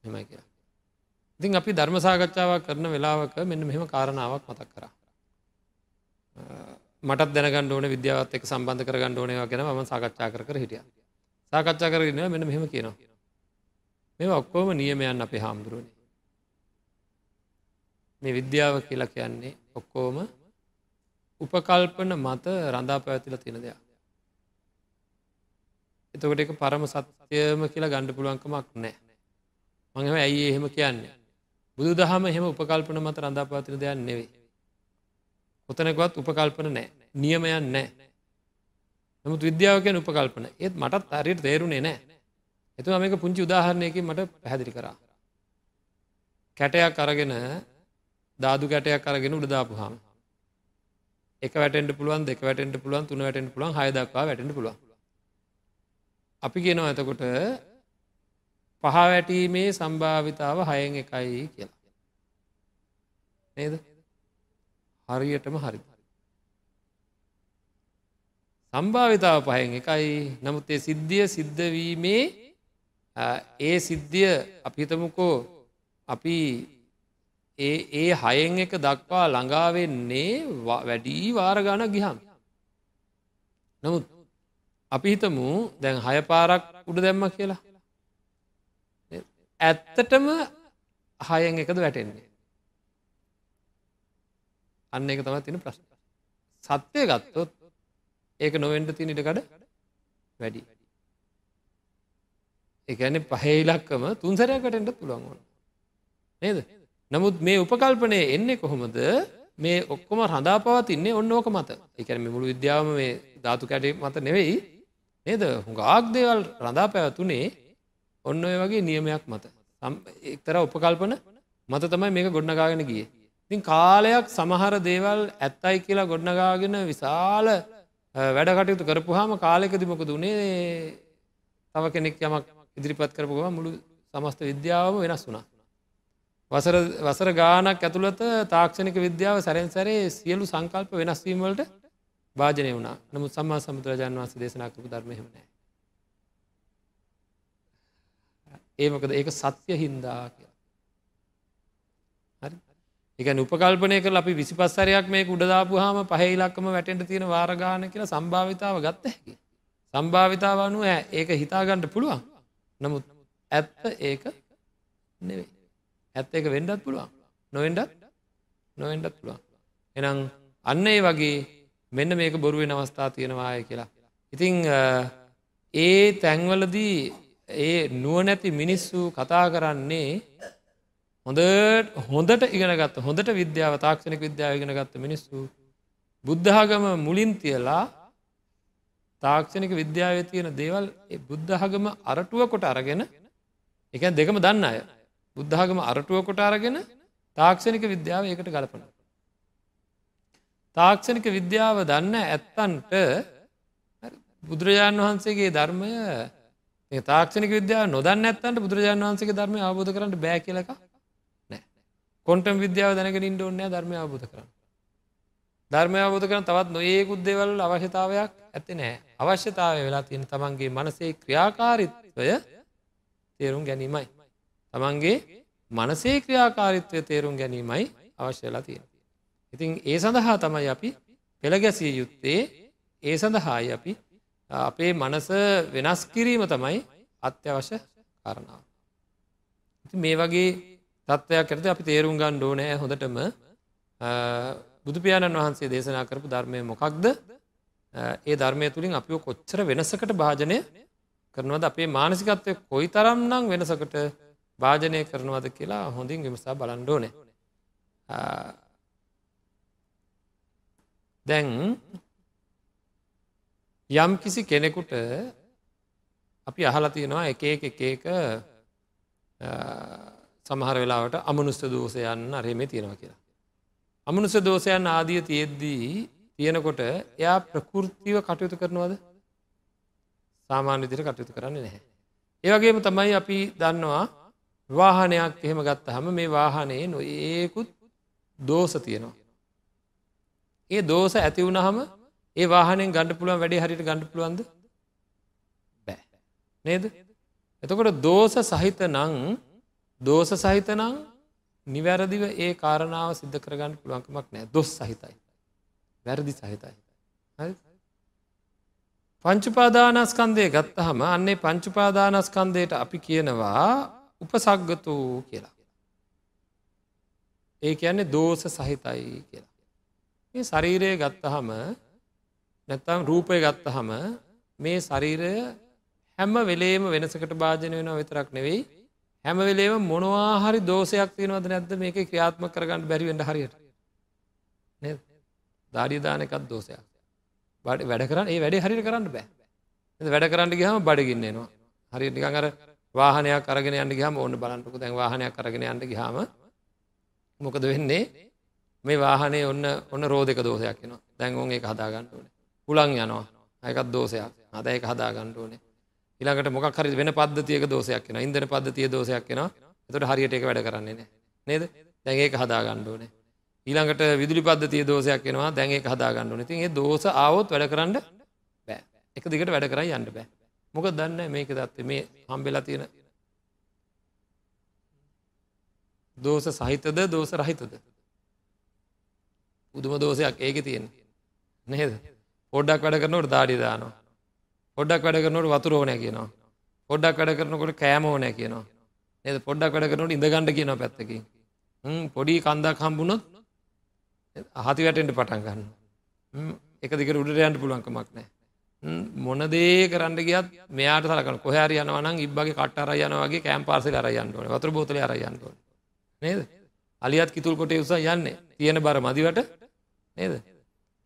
හෙමයි කියලා. ඉතින් අපි ධර්ම සාකච්ඡාවක් කරන වෙලාවක මෙන්න මෙහෙම කාරණාවක් මතක් කර. මටත් දැනගන්න ඕන විද්‍යාවත් එක් සම්බන්ධ කරගන්න ඕනයවා ගැන ම සාකච්ඡා කර හිටිය. සාකච්ඡා කරන්න මෙන්න මෙහෙම කියනවා. මේ ඔක්කෝම නියමයන් අපේ හාමුදුරුවනේ. මේ විද්‍යාව කියලා කියන්නේ ඔක්කෝම උපකල්පන මත රඳා පැවතිල තියෙන දෙයක්. එතකොට එක පරම සත්‍යයම කියලා ගණ්ඩ පුළුවන්කමක් නෑ. මඟම ඇයි එහෙම කියන්නේ. බුදු දහම එහෙම උපකල්පන මත රඳා පවතින දෙයක් නෙවේ. කොතනකවත් උපකල්පන නෑ නියමයන් නෑ. නමුත් විද්‍යාවකෙන් උපකල්පන ඒත් මටත් අරයට තේරුණේ නෑ. එතු මේක පුංචි උදාහරණයකින් මට පැහැදිලි කරා. කැටයක් අරගෙන දාදු කැටයක් අරගෙන උඩදාපු හාම එක වැටෙන්ට පුළුවන් දෙක වැටෙන්ට පුළුවන් තුන වැටෙන්ට පුළුවන් හයදක්වා වැටෙන්ට පුළුවන්. අපි කියනවා ඇතකොට පහ වැටීමේ සම්භාවිතාව හයෙන් එකයි කියලා. නේද? හරියටම හරි. සම්භාවිතාව පහෙන් එකයි. නමුත් ඒ සිද්ධිය සිද්ධවීමේ ඒ සිද්ධිය අපිතමුකෝ අපි ඒ ඒ හයෙන් එක දක්වා ළඟාවෙන්නේ වැඩී වාරගාන ගිහම්. නමුත් අපි හිතමු දැන් හය පාරක් උඩ දැම්ම කියලා. ඇත්තටම හයෙන් එකද වැටෙන්නේ. අන්න එක තමයි තින ප්‍රශ්න. සත්‍යය ගත්තොත් ඒක නොවෙන්ට තින ඉටකඩ වැඩි. එකන පහේලක්කම තුන්සරයකටෙන්ට පුළුවන් ඕන. නේද? නමුත් මේ උපකල්පනය එන්නේ කොහොමද මේ ඔක්කොම රඳා පවතින්නේ ඔන්න ඕක මත එකන මුළු විද්‍යාවම මේ ධාතු කැටේ මත නෙවෙයි නේද හුඟාක් දේවල් රඳා පැවතුනේ ඔන්න ඔය වගේ නියමයක් මත එක්තර උපකල්පන මත තමයි මේක ගොඩනගාගෙන ගිය. ඉතින් කාලයක් සමහර දේවල් ඇත්තයි කියලා ගොඩනගාගෙන විශාල වැඩ කටයුතු කරපුහාම කාලෙකදිමක දුනේ තව කෙනෙක් යමක් ඉදිරිපත් කරපුගම මුළු සමස්ත විද්‍යාවම වෙනස් වුනා. වසර වසර ගානක් ඇතුළත තාක්ෂණික විද්‍යාව සැරෙන් සැරේ සියලු සංකල්ප වෙනස්වීමවලට භාජනය වුණා නමුත් සම්මා සමුදුරජාන් වන්ස දේශනා කරපු ධර්මයමනෑ. ඒමකද ඒක සත්‍ය හින්දා කිය. හරි එක උපකල්පනය කර අපි විසිපස්සරයක් මේ උඩදාපු හාම පහහිලක්කම වැටෙන්ට තියෙන වාරගාන කියලා සම්භාවිතාව ගත්ත හැකි. සම්භාවිතාව අනුව ඒක හිතාගණ්ඩ පුළුවන් නමුත් ඇත්ත ඒක නෙවෙයි. ඇත්ත එක වෙන්ඩත් පුළුවන්. නොවෙන්ඩත් නොවෙන්ඩත් පුළුවන්. එනම් අන්න ඒ වගේ මෙන්න මේක බොරුවෙන් අවස්ථා තියෙනවාය කියලා. ඉතිං ඒ තැන්වලදී ඒ නුවනැති මිනිස්සු කතා කරන්නේ හොඳ හොඳට ඉගෙනගත්ත හොඳට විද්‍යාව තාක්ෂණක විද්‍යාව ඉගෙන ගත්ත මිනිස්සු බුද්ධාගම මුලින් තියලා තාක්ෂණික විද්‍යාව තියෙන දේවල් බුද්ධහගම අරටුව කොට අරගෙන එක දෙකම දන්න අය බුද්ධාගම අරටුව කොට අරගෙන තාක්ෂණික විද්‍යාව ඒකට ගලපන. තාක්ෂණික විද්‍යාව දන්න ඇත්තන්ට බුදුරජාණන් වහන්සේගේ ධර්මය තාක්ෂණික විද්‍යාව නොදන්න ඇත්තන්ට බුදුරජාණන් වහන්සේගේ ධර්මය අවබෝධ කරන්න බෑ කියලක නෑ කොන්ටම් විද්‍යාව දැනගෙන ඉන්ඩ ඕන්නෑ ධර්මය අවබෝධ කරන්න. ධර්මය අවබෝධ කරන තවත් නොඒකුත් දෙවල් අවශ්‍යතාවයක් ඇති නෑ අවශ්‍යතාවය වෙලා තියෙන තමන්ගේ මනසේ ක්‍රියාකාරිත්වය තේරුම් ගැනීමයි. තමන්ගේ මනසේ ක්‍රියාකාරිත්වය තේරුම් ගැනීමයි අවශ්‍යලා තියෙන. ඉතින් ඒ සඳහා තමයි අපි පෙළගැසිය යුත්තේ ඒ සඳහායි අපි අපේ මනස වෙනස් කිරීම තමයි අත්‍යවශ්‍ය කරනාව. මේ වගේ තත්ත්වයක් කරත අපි තේරුම් ගන්න ඕනෑ හොඳටම බුදුපාණන් වහන්සේ දේශනා කරපු ධර්මය මොකක්ද ඒ ධර්මය තුළින් අපිෝ කොච්චර වෙනසකට භාජනය කරනවද අපේ මානසිකත්වය කොයි තරම් නම් වෙනසකට භාජනය කරනවද කියලා හොඳින් විමසා බලන්ඩෝනේ. දැන් යම් කිසි කෙනෙකුට අපි අහලා තියෙනවා එක එක එක එක සමහර වෙලාවට අමනුස්්‍ය දෝසයන්න අරහෙමේ තියෙනවා කියලා. අමනුස්්‍ය දෝසයන් ආදිය තියෙද්දී තියෙනකොට එයා ප්‍රකෘතිව කටයුතු කරනවද? සාමාන්‍ය විදිර කටයුතු කරන්නේ නැහැ. ඒවගේම තමයි අපි දන්නවා වාහනයක් එහෙම ගත්ත හම මේ වාහනයේ නොඒකුත් දෝස තියෙනවා. ඒ දෝස ඇති වුණහම ඒ වාහනෙන් ගණඩ පුළුවන් වැඩි හරිට ගණඩ පුළුවන්ද? බෑ. නේද? එතකොට දෝස සහිත නං දෝස සහිත නං නිවැරදිව ඒ කාරණාව සිද්ධ කරගන්න පුළුවන්කමක් නෑ. දොස් සහිතයි. වැරදි සහිතයි. හරි? පංචුපාදානස්කන්දය ගත්තහම අන්නේ පංචුපාදානස්කන්දයට අපි කියනවා උපසග්ගතු කියලා. ඒ කියන්නේ දෝස සහිතයි කියලා. මේ ශරීරය ගත්තහම නැත්තම් රූපය ගත්තහම මේ ශරීරය හැම වෙලේම වෙනසකට භාජන වෙන විතරක් නෙවෙයි. හැම වෙලේම මොනවාහරි දෝෂයක් තියෙනවද නැද්ද මේක ක්‍රියාත්ම කරගන්න බැරිවෙන්ට හරියට? දාඩිය දාන එකත් දෝෂයක්. බඩ වැඩ කරන්න ඒ වැඩේ හරිට කරන්න බෑ. වැඩ කරන්න ගහම බඩගින්නවා හරි නිකන් අර වාහනයක් අරගෙන යන්න ගහම ඕන්න බලන්නක. දැන් වාහනයක් අරගෙන යන්න ගහම මොකද වෙන්නේ? මේ වාහනේ ඔන්න ඔන්න රෝධක දෝෂයක් එනවා. දැන් ඔන් ඒක හදාගන්න ඕනේ. හුලං යනවා. අයකත් දෝෂයක්. අද ඒක හදාගන්න ඕනේ. ඊළඟට මොකක් හරි වෙන පද්ධතියක දෝෂයක් එනවා. ඉන්ධන පද්ධතිය දෝෂයක් එනවා. එතකොට හරියට ඒක වැඩ කරන්නේ නැහැ. නේද? දැන් ඒක හදාගන්න ඕනේ. ඊළඟට විදුලි පද්ධතිය දෝෂයක් එනවා දැන් ඒක හදාගන්න ඕනේ. ඉතින් ඒ දෝෂ ආවොත් වැඩ කරන්න බෑ. එක දිගට වැඩ කරන් යන්න බෑ. මොකද දන්නේ මේක தත්ත්වය මේ හම්බෙලා තියෙන දෝෂ සහිතද දෝෂ රහිතද? පුදුම දෝෂයක් ඒකේ තියෙන්නේ. නේද? පොඩ්ඩක් වැඩ කරනකොට දාඩිය දානවා. පොඩ්ඩක් වැඩ කරනකොට වතුර ඕනෑ කියනවා. පොඩ්ඩක් වැඩ කරනකොට කෑම ඕනෑ කියනවා. නේද? පොඩ්ඩක් වැඩ කරනකොට ඉඳ ගන්න කියනවා පැත්තකින්. හ්ම් පොඩි කන්දක් හම්බුනොත් අහති වැටෙන්ට පටන් ගන්න එක දිකට උඩට යන්න පුළුවන්කමක් නෑ මොනදේ කරන්න ගියත් මෙයාට සලකන. කොහරි යනවනම් ඉබ්බගේ කට අර යනවගේ කෑම් පාර්සල අර යන්න ඕනේ. වතුර බෝතල අර යන්න ඕනේ. නේද? අලියත් කිතුල් කොටේ උසා යන්නේ. තියෙන බර මදිවට. නේද?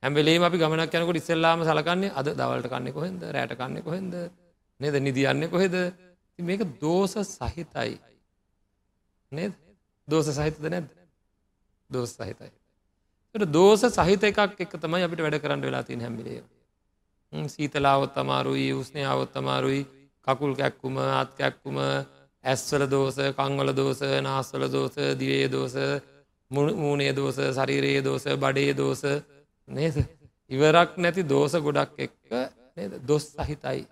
හැම වෙලේම අපි ගමනක් යනකොට ඉස්සෙල්ලාම සලකන්නේ අද දවල්ට කන්නේ කොහෙන්ද? රැට කන්නේ කොහෙන්ද? නේද? නිදියන්නේ කොහෙද? මේක දෝෂ සහිතයි. නේද? දෝෂ සහිතද නැද්ද? දෝෂ සහිතයි. දෝෂ සහිත එකක් එක තමයි අපිට වැඩ කරන්න වෙලා තින් හැමිලේ සීතලාවොත් අමාරුයි උස්නයාවොත් අමාරුයි. කකුල් කැක්කුම අත් කැක්කුම ඇස්වල දෝස කංවල දෝස නාස්වල දෝස දිවේ දෝස මූනේ දෝස ශරීරයේ දෝස බඩේ දෝස නේද? ඉවරක් නැති දෝස ගොඩක් එක්ක නේද? දොස් සහිතයි.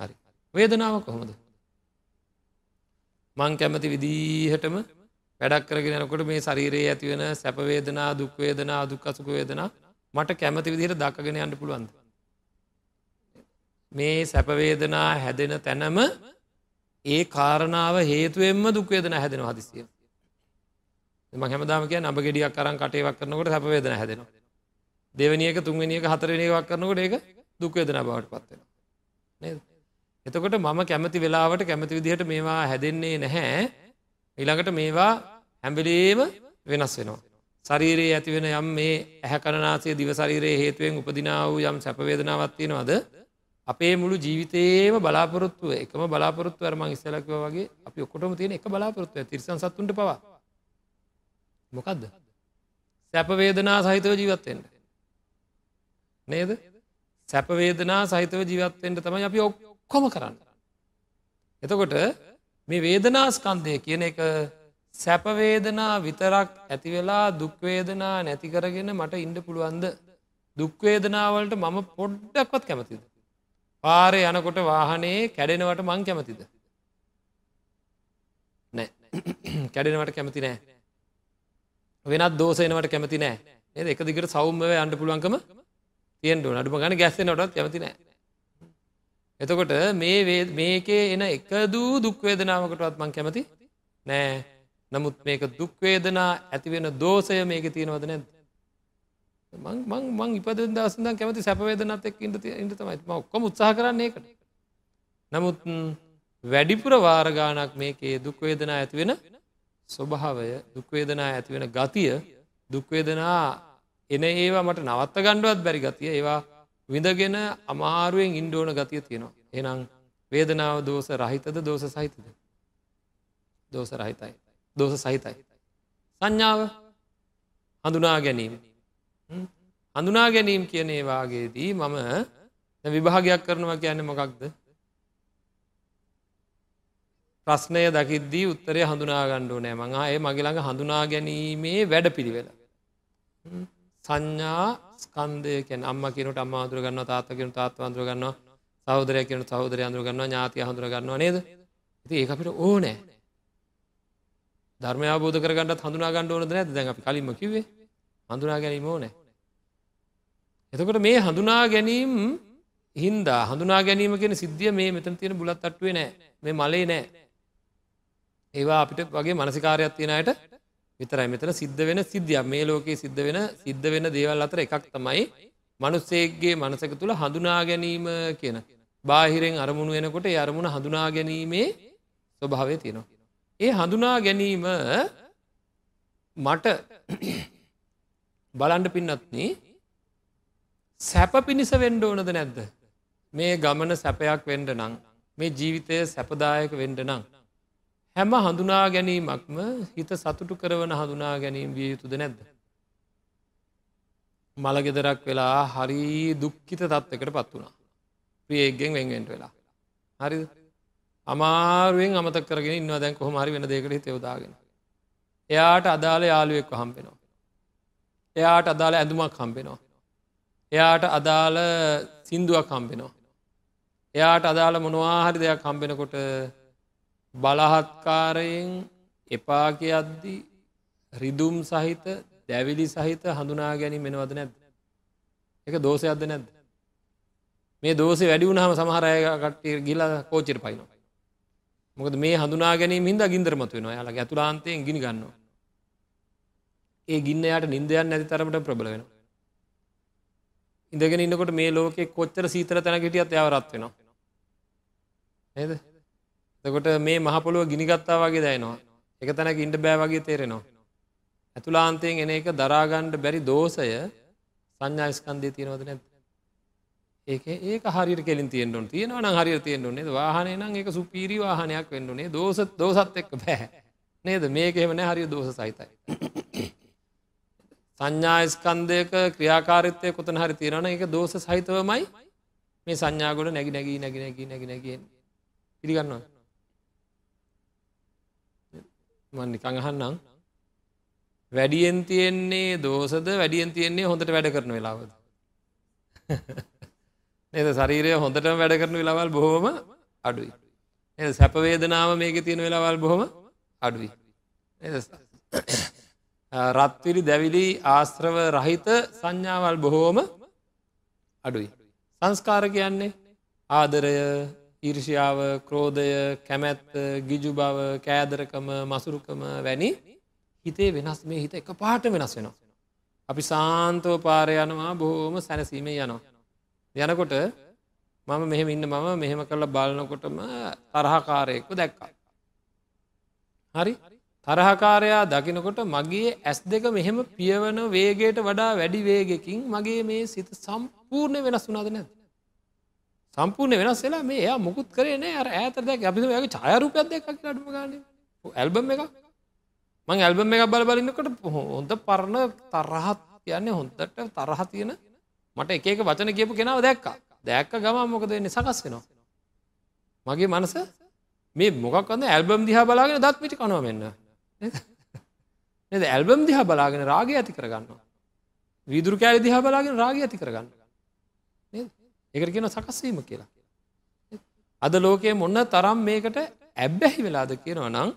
හරි. වේදනාව කොහොමද? මං කැමති විදිහටම වැඩක් කරගෙන යනකොට මේ ශරීරයේ ඇතිවෙන සැපවේදනා දුක්වේදනා දුක් අසුක වේදනා මට කැමති විදිහට දක්කගෙන යන්න පුළුවන්ද. මේ සැපවේදනා හැදෙන තැනම ඒ කාරණාව හේතුවෙන්ම දුක්වේදන හැදෙන හදිසිය. ම හැමදාම කිය නබ ගෙඩියක් කරන් කටේවක් කරනකොට සැපවේදන හැදෙනවා. දෙවනියක තුන්වෙනියක හතරවෙනිවක් කරනකොට ඒක දුක්වේදන බවට පත්වෙන. නේද? එතකොට මම කැමති වෙලාවට කැමති විදිහට මේවා හැදෙන්නේ නැහැ ඊළඟට මේවා හැම්බිලීම වෙනස් වෙනවා. ශරීරයේ ඇතිවෙන යම් මේ ඇහැකරනාසේ දිවශරීරයේ හේතුවෙන් උපදිනා වූ යම් සැපවේදනාවත් තියෙනවද? අපේ මුළු ජීවිතේම බලාපොරොත්තුව එකම බලාපොරොත්තු අරම ඉස්සලකිව වගේ අපි ඔක්කොටම තියෙන එක බලාපොරොත්තුව තිරිසන් සත්තුන්ට පවා. මොකක්ද සැපවේදනා සහිතව ජීවත්තෙන්ට නේද? සැපවේදනා සහිතව ජීවත්තෙන්ට තමයි අපි ඔක්කොම කරන්න. එතකොට මේ වේදනාස්කන්දය කියන එක සැපවේදනා විතරක් ඇතිවෙලා දුක්වේදනා නැතිකරගෙන මට ඉන්ඩ පුළුවන්ද දුක්වේදනාවලට මම පොඩ්ඩක්වත් කැමතිද. පාරය යනකොට වාහනේ කැඩෙනවට මං කැමතිද. නෑ කැඩෙනවට කැමති නෑ. වෙනත් දෝසයනවට කැමති නෑ ඒ එක දිගට සෞම්ව අන්ඩ පුළුවන්කම තියෙන්ට නඩුම ගන ගැස්සෙනටත් කැමති නෑ එතකොට මේ මේකේ එන එකදූ දුක්වේදනාවකටවත් මං කැමති නෑ. නමුත් මේක දුක්වේදනා ඇතිවෙන දෝසය මේක තියෙනවද නැද මං මං ඉපද දසදන් කැමති සැපවේදනත් එක් ඉට ඉට තමයි. ම ඔක්කොම උත්සාහ කරන්නේ එකට නමුත් වැඩිපුර වාරගානක් මේකේ දුක්වේදනා ඇතිවෙන ස්වභාවය දුක්වේදනා ඇතිවෙන ගතිය දුක්වේදනා එන ඒවා මට නවත්ත ගණ්ඩුවත් බැරි ගතිය ඒවා විඳගෙන අමාරුවෙන් ඉන්ඩෝන ගතිය තියෙනවා. එනම් වේදනාව දෝස රහිතද දෝස සහිතද. දෝස රහිතයි. දෝස සහිතයි. සංඥාව හඳුනා ගැනීම. හඳුනා ගැනීම් කියන ඒවාගේදී මම විභාගයක් කරනවා කියන්න මොකක්ද. ප්‍රශ්නය දකිද්දී උත්තරය හඳුනා ගණ්ඩුව නෑ මඟ ඒ මගේළඟ හඳුනා ගැනීමේ වැඩ පිළිවෙල. සංඥා ස්කන්දය කැන අම්ම කියනට අම්ම අඳුර ගන්න තාත්ත කියන තාත්ව අඳුර ගන්නවා සෞදරය කියන සෞදරය අඳුර ගන්නවා ඥාතිය හඳුර ගන්නවා නේද? ඉති ඒ අපිට ඕනෑ. ධර්මය බෝධ කරගන්නත් හඳුනා ගන්න ඕනද නැද දැන් අපි කලින්ම කිවේ හඳුනා ගැනීම ඕනෑ. එතකොට මේ හඳුනා ගැනීම් හින්දා හඳුනා ගැනීම කියෙන සිද්ධිය මේ මෙතන තියෙන බුලත් අට්ටුවේ නෑ. මේ මලේ නෑ. ඒවා අපිට වගේ මනසිකාරයක් තියෙනයට විතරයි මෙතන සිද්ධ වෙන සිද්ධියක්. මේ ලෝකයේ සිද්ධ වෙන සිද්ධ වෙන දේවල් අතර එකක් තමයි මනුස්සේක්ගේ මනසක තුළ හඳුනා ගැනීම කියන. බාහිරෙන් අරමුණු වෙනකොට ඒ අරමුණ හඳුනා ගැනීමේ ස්වභාවය තියෙනවා. ඒ හඳුනා ගැනීම මට බලන්ඩ පින්නත්න සැප පිණිස වෙන්ඩ ඕනද නැද්ද? මේ ගමන සැපයක් වෙන්ඩ නං මේ ජීවිතය සැපදායක වෙන්ඩ නං හැම හඳුනා ගැනීමක්ම හිත සතුටු කරවන හඳුනා ගැනීම විය යුතුද නැද්ද. මළගෙදරක් වෙලා හරි දුක්කිත තත්වකට පත් වුණා. ප්‍රියගෙන් වෙන්ගෙන්ට වෙලා. හරි අමාරුවෙන් අමතක් කරගෙන ඉන්න දැන් කොහොම හරි වෙන දෙකට තෙවදාගෙන. එයාට අදාළ යාළුවෙක් හම්පෙනවා. එයාට අදාළ ඇඳුමක් හම්පෙනවා. එයාට අදාළ සින්දුවක් හම්පෙනවා. එයාට අදාළ මොනවාහරි දෙයක් හම්බෙනකොට බලහත්කාරයෙන් එපා කියද්දි රිදුම් සහිත දැවිලි සහිත හඳුනා ගැනීම මෙනවද නැද්ද. එක දෝසයක්ද නැද්ද. මේ දෝස වැඩි වුණහම සමහරය කට්ටිය ගිල කෝචිර පයිනවා. මොකද මේ හඳුනා ගැනීම හිද ගින්දරමතු වෙනවා යාලගේ ඇතුලාන්තයෙන් ගිනි ගන්නවා. ඒ ගින්නයට නින්දයන් නැති තරමට ප්‍රබල වෙන. ඉඳගෙන ඉන්නකොට මේ ලෝකෙ කොච්චර සීතර තැන හිටියත් යවරත් වෙනවා. නේද? එතකොට මේ මහපොළුව ගිනිගත්තා වගේ දැයනවා එක තැනක ඉන්ඩ බෑ වගේ තේරෙනවා. ඇතුලාන්තයෙන් එන එක දරාගණ්ඩ බැරි දෝසය සංඥාස්කන්දය තියෙනවද නැත්. ඒක ඒක හරි කෙලින් තියෙන්ටුන් තියෙනවන හරි තියෙන්ටුනේ වාහනය නම් එක සුපීරි වාහනයක් වෙන්නුනේ දෝස දෝසත් එක්ක බෑ. නේද? මේක එමන හරි දෝස සහිතයි. සංඥාස්කන්දයක ක්‍රියාකාරිත්වය කොතන හරි තියෙනවන එක දෝස සහිතවමයි මේ සංඥාගොඩ නැගි නැගී නැගි නැගී නැගි නැගෙන් පිළිගන්නවා. මන් නිකං අහන්නම්. වැඩියෙන් තියෙන්නේ දෝසද වැඩියෙන් තියෙන්නේ හොඳට වැඩ කරන වෙලාවද? නේද? ශරීරය හොඳටම වැඩ කරන වෙලාවල් බොහොම අඩුයි. එ සැපවේදනාව මේක තියෙන වෙලාවල් බොහොම අඩුයි. රත්විලි දැවිලි ආශ්‍රව රහිත සංඥාවල් බොහෝම අඩුයි. සංස්කාර කියන්නේ ආදරය ඊර්ෂාව ක්‍රෝධය කැමැත්ත ගිජු බව කෑදරකම මසුරුකම වැනි හිතේ වෙනස් මේ හිත එක පාට වෙනස් වෙනවා. අපි සාන්තව පාර යනවා බොහෝම සැනසීම යනවා. යනකොට මම මෙහෙම ඉන්න මම මෙහෙම කරලා බලනකොටම තරහකාරයෙක්ව දැක්කා. හරි තරහකාරයා දකිනකොට මගේ ඇස් දෙක මෙහෙම පියවන වේගයට වඩා වැඩි වේගෙකින් මගේ මේ සිත සම්පූර්ණ වෙනස් වුනාද නැද. සම්පූර්ණ වෙනස් වෙලා මේ එයා මොකුත් කරේ අර ඇතර දැක් අපි යාගේ ඡායාරූපයක් දැක්කක් කියලා අඩුම ගානේ. ඇල්බම් එකක්. මං ඇල්බම් එකක් බල බල ඉන්නකොට හොඳ පරණ තරහත් කියන්නේ හොඳට තරහ තියෙන මට එක එක වචන කියපු කෙනාව දැක්කා. දැක්ක ගමන් මොකද වෙන්නේ? සකස් වෙනවා. මගේ මනස මේ මොකක් වන්න ඇල්බම් දිහා බලාගෙන දත් පිටි කනවා මෙන්න. නේද? ඇල්බම් දිහා බලාගෙන රාගය ඇති කරගන්නවා. වීදුරු කෑලි දිහා බලාගෙන රාගය ඇති කරගන්න නේද එකට කියන සකස්වීම කියලා. අද ලෝකයේ මොන්න තරම් මේකට ඇබ්බැහි වෙලාද කියනවා නං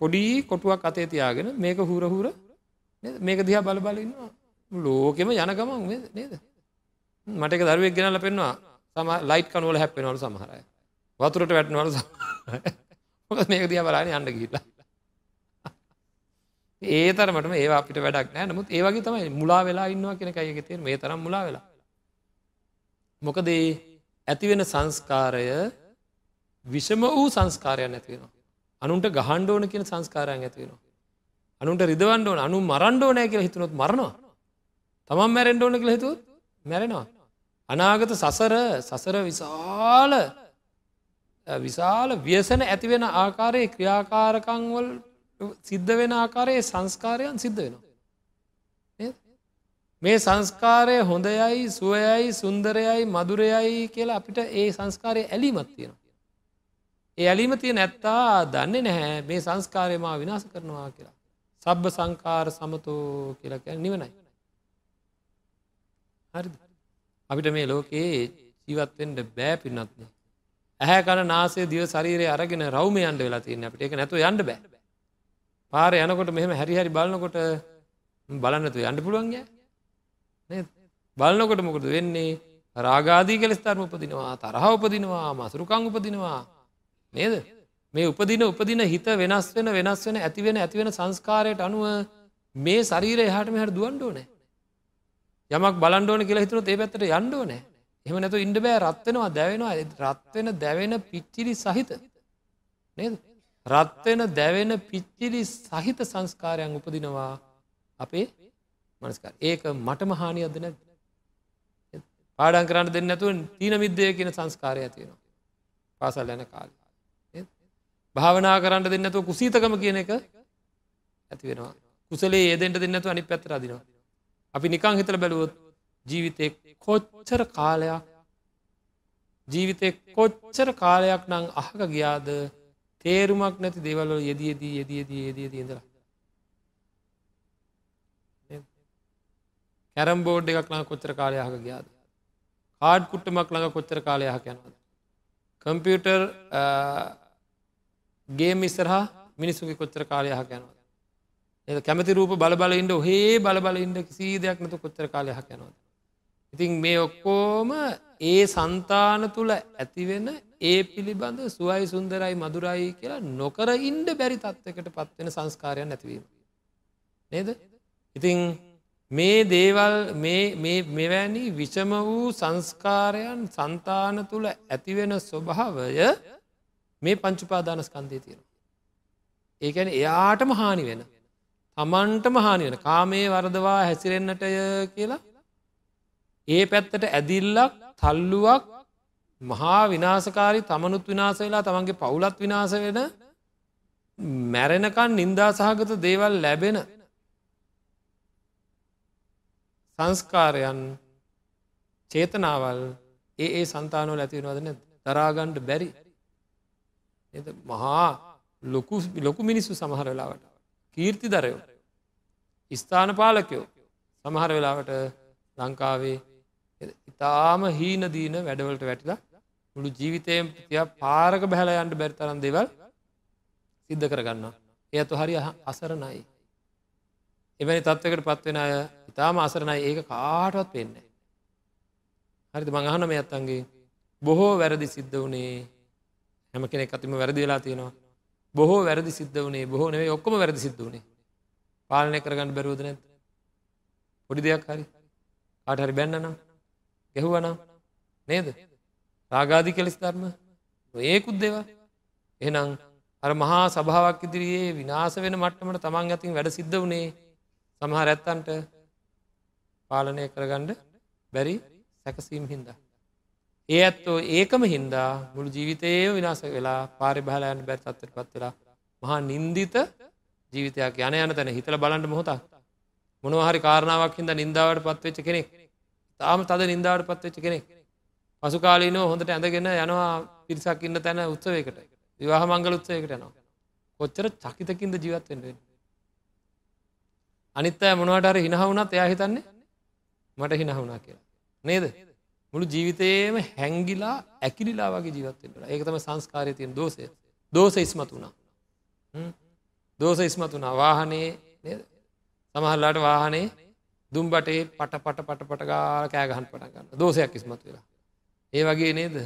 පොඩි කොටුවක් අතේ තියාගෙන මේක හුරහුර මේක දිහා බල බලන්නවා ලෝකෙම යනගමන් නේද? මටක දරුවෙක් ගෙනල පෙන්වා සම ලයිට් කනුවල හැපෙනවලු සමහරය වතුරට වැටනවල මේක දිහා බලාන අන්න ගිල්ලා ඒ තරමට ඒ අපිට වැඩක් නෑ නමුත් ඒවගේ තමයි මුලා වෙලා ඉන්නවා කෙන අයගෙ තේ මේ තරම් මුලා වෙලා. මොකද ඇතිවෙන සංස්කාරය විෂම වූ සංස්කාරයන් ඇතිවෙනවා. අනුන්ට ගහන්ඩ ඕන කියන සංස්කාරයන් ඇතිවෙනවා. අනුන්ට රිදවන්ඩ ඕන අනු මරන්ඩෝ නෑ කියල හිතුනොත් මරනවා. තමන් මැරෙන්ඩ ඕන කියල හිතුවත් මැරෙනවා. අනාගත සසර සසර විශාල විශාල ව්‍යසන ඇතිවෙන ආකාරයේ ක්‍රියාකාරකංවල් සිද්ධ වෙන ආකාරයේ සංස්කාරයන් සිද්ධ වෙනවා. මේ සංස්කාරය හොඳයයි සුවයයි සුන්දරයයි මදුරයයි කියලා අපිට ඒ සංස්කාරය ඇලීමත් තියෙනවා. ඒ ඇලීම තිය නැත්තා දන්නේ නැහැ මේ සංස්කාරයමා විනාස කරනවා කියලා. සබ්බ සංකාර සමතෝ කියලක නිවනයි. හරි අපිට මේ ලෝකයේ ජීවත්වෙන්ට බෑ පින්නත්න ඇහැ කන නාසේ දිව ශරීරය අරගෙන රවම යන්ඩ වෙලා තියන්න අපිට එක නැතු යන්න බෑ පාර යනකොට මෙහෙම හැරි හරි බලන්නකොට බලන්නතු යන්න පුළුවන්ග බලන්නකොට මොකද වෙන්නේ? රාගාදී කලෙස්තරම උපදිනවා තරහ උපදිනවා මසුරුකං උපදිනවා. නේද? මේ උපදින උපදින හිත වෙනස් වෙන වෙනස් වෙන ඇතිවෙන ඇතිවෙන සංස්කාරයට අනුව මේ ශරීරය හටම හට දුවන්ඩෝනෑ යමක් බලන්ඩෝන කියලා හිතුන ඒ පැත්තට යන්ඩෝනෑ එහම නැතු ඉන්ඩ බෑ. රත්වෙනවා දැවෙනවා. රත්වෙන දැවෙන පිච්චිලි සහිත. නේද? රත්වෙන දැවෙන පිච්චිලි සහිත සංස්කාරයන් උපදිනවා අපේ මනස්කාර ඒක මට මහානියද නැද පාඩන් කරන්න දෙන්නතුව තීන මිද්දය කියන සංස්කාරය ඇතියෙනවා පාසල් යන කාල. භාවනා කරන්න දෙන්නතුව කුසීතකම කියන එක ඇති වෙනවා. කුසලේ ඒදෙන්ට දෙන්නතු අනි පැත්තර අදිනවා. අපි නිකං හිතල බැලුවොත් ජීවිතය කොච්චර කාලයක් ජීවිතය කොච්චර කාලයක් නං අහක ගියාද? තේරුමක් නැති දෙවල්ල යෙදියදී යෙදියදී යෙදියදී ඉඳලා. කැරම් බෝඩ් එකක් ළඟ කොච්චර කාලයහක ගියාද? කාඩ් කුට්ටමක් ළඟ කොච්චර කාලයහක යනවද? කම්පියුටර් ගේ මිස්සරහා මිනිස්සුගේ කොච්චර කාලයහක යනවද? එ කැමති රූප බල ඉන්ඩ හේ බල ඉන්ඩ කිසි දෙයක් නතු කොච්චර කාලයහක යනවද? ඉතින් මේ ඔක්කෝම ඒ සන්තාන තුළ ඇතිවෙන ඒ පිළිබඳ සුවයි සුන්දරයි මදුරයි කියලා නොකර ඉන්ඩ බැරි තත්වකට පත්වෙන සංස්කාරයන් නැතිවීම. නේද? ඉතිං මේ දේවල් මෙවැනි විෂම වූ සංස්කාරයන් සන්තාන තුළ ඇතිවෙන ස්වභාවය මේ පංචුපාදානස්කන්දය තියෙන. ඒකැන එයාටම හානි වෙන. තමන්ටම හානි වෙන කාමේ වරදවා හැසිරෙන්න්නටය කියලා ඒ පැත්තට ඇදිල්ලක් තල්ලුවක් මහා විනාසකාරි තමනුත් විනාස වෙලා තමන්ගේ පවුලත් විනාස වෙන මැරෙනකන් නින්දා සහගත දේවල් ලැබෙන සංස්කාරයන් චේතනාවල් ඒ ඒ සන්තානෝ ඇතිවෙනවදන දරාගණ්ඩ බැරි මහා ලොකු ලොකු මිනිස්සු සමහර වෙලාවට කීර්ති දරයෝ ස්ථාන පාලකයෝ සමහර වෙලාවට ලංකාවේ ඉතාම හීන දීන වැඩවලට වැටිලා මුළු ජීවිතයෙන් තිය පාරක බැහල යන්ට බැරි තරන් දෙවල් සිද්ධ කරගන්න. එයතු හරි අසරණයි. එවැනි තත්වකට පත්වෙන අය ඉතාම අසරණයි. ඒක කාටවත් පෙන්නේ. හරිත මංහන මේ අත්තන්ගේ බොහෝ වැරදි සිද්ධ වනේ හැම කෙනෙ අතිම වැරදි වෙලා තියෙනවා. බොහෝ වැරදි සිද්ධ වනේ බොහෝ නෙවේ ඔක්කොම වැරදි සිද්ධ වනේ පාලනය කරගන්න බැරූද නැත් පොඩි දෙයක් හරි. ආට හරි බැන්න නම් ගැහුවනම් නේද? රාගාධි කෙලෙස් ධර්ම. ඒකුත් දෙවා එහනම් අර මහා සභාවක් ඉදිරියේ විනාස වෙන මට්ටමට තමන් ඇතින් වැඩ සිද්ධ වනේ සමහර ඇත්තන්ට පාලනය කරගණ්ඩ බැරි සැකසීම් හින්දා. ඒ ඇත්තෝ ඒකම හින්දා මුළු ජීවිතයේ විනාස වෙලා පාරි බහලයන් බැත් අත්තට පත් වෙලා මහා නින්දිත ජීවිතයක් යන යන තැන හිතල බලන්ට මොහොතක්? මොනවහරි කාරණාවක් හිද නින්දාවට පත්වෙච්ච කෙනෙක්. තාම තද නින්දාවට පත්වෙච්ච කෙනෙක්. පසු කාලීනෝ හොඳට ඇඳගෙන යනවා පිරිසක් ඉන්න තැන උත්සවයකට. විවාහ මංගල උත්සයකට යනවා. කොච්චර චකිතකින්ද ජීවත්වෙන්ට අනිත් අය මොනවට හරි හිනහවුනත් එයා හිතන්නේ මට හිනහවුනා කියලා. නේද? මුළු ජීවිතයේම හැංගිලා ඇකිලිලා වගේ ජීවත්වෙන්ට ඒක තම සංස්කාරය තියෙන් දෝසය දෝස ඉස්මත් වුණා. දෝස ඉස්මත් වුණා. වාහනේ සමහල්ලාට වාහනේ දුම්බටේ පට පට පට පට ගාල කෑගහන් පටගන්න දෝසයක් ඉස්මත් වෙලා. ඒ වගේ නේද?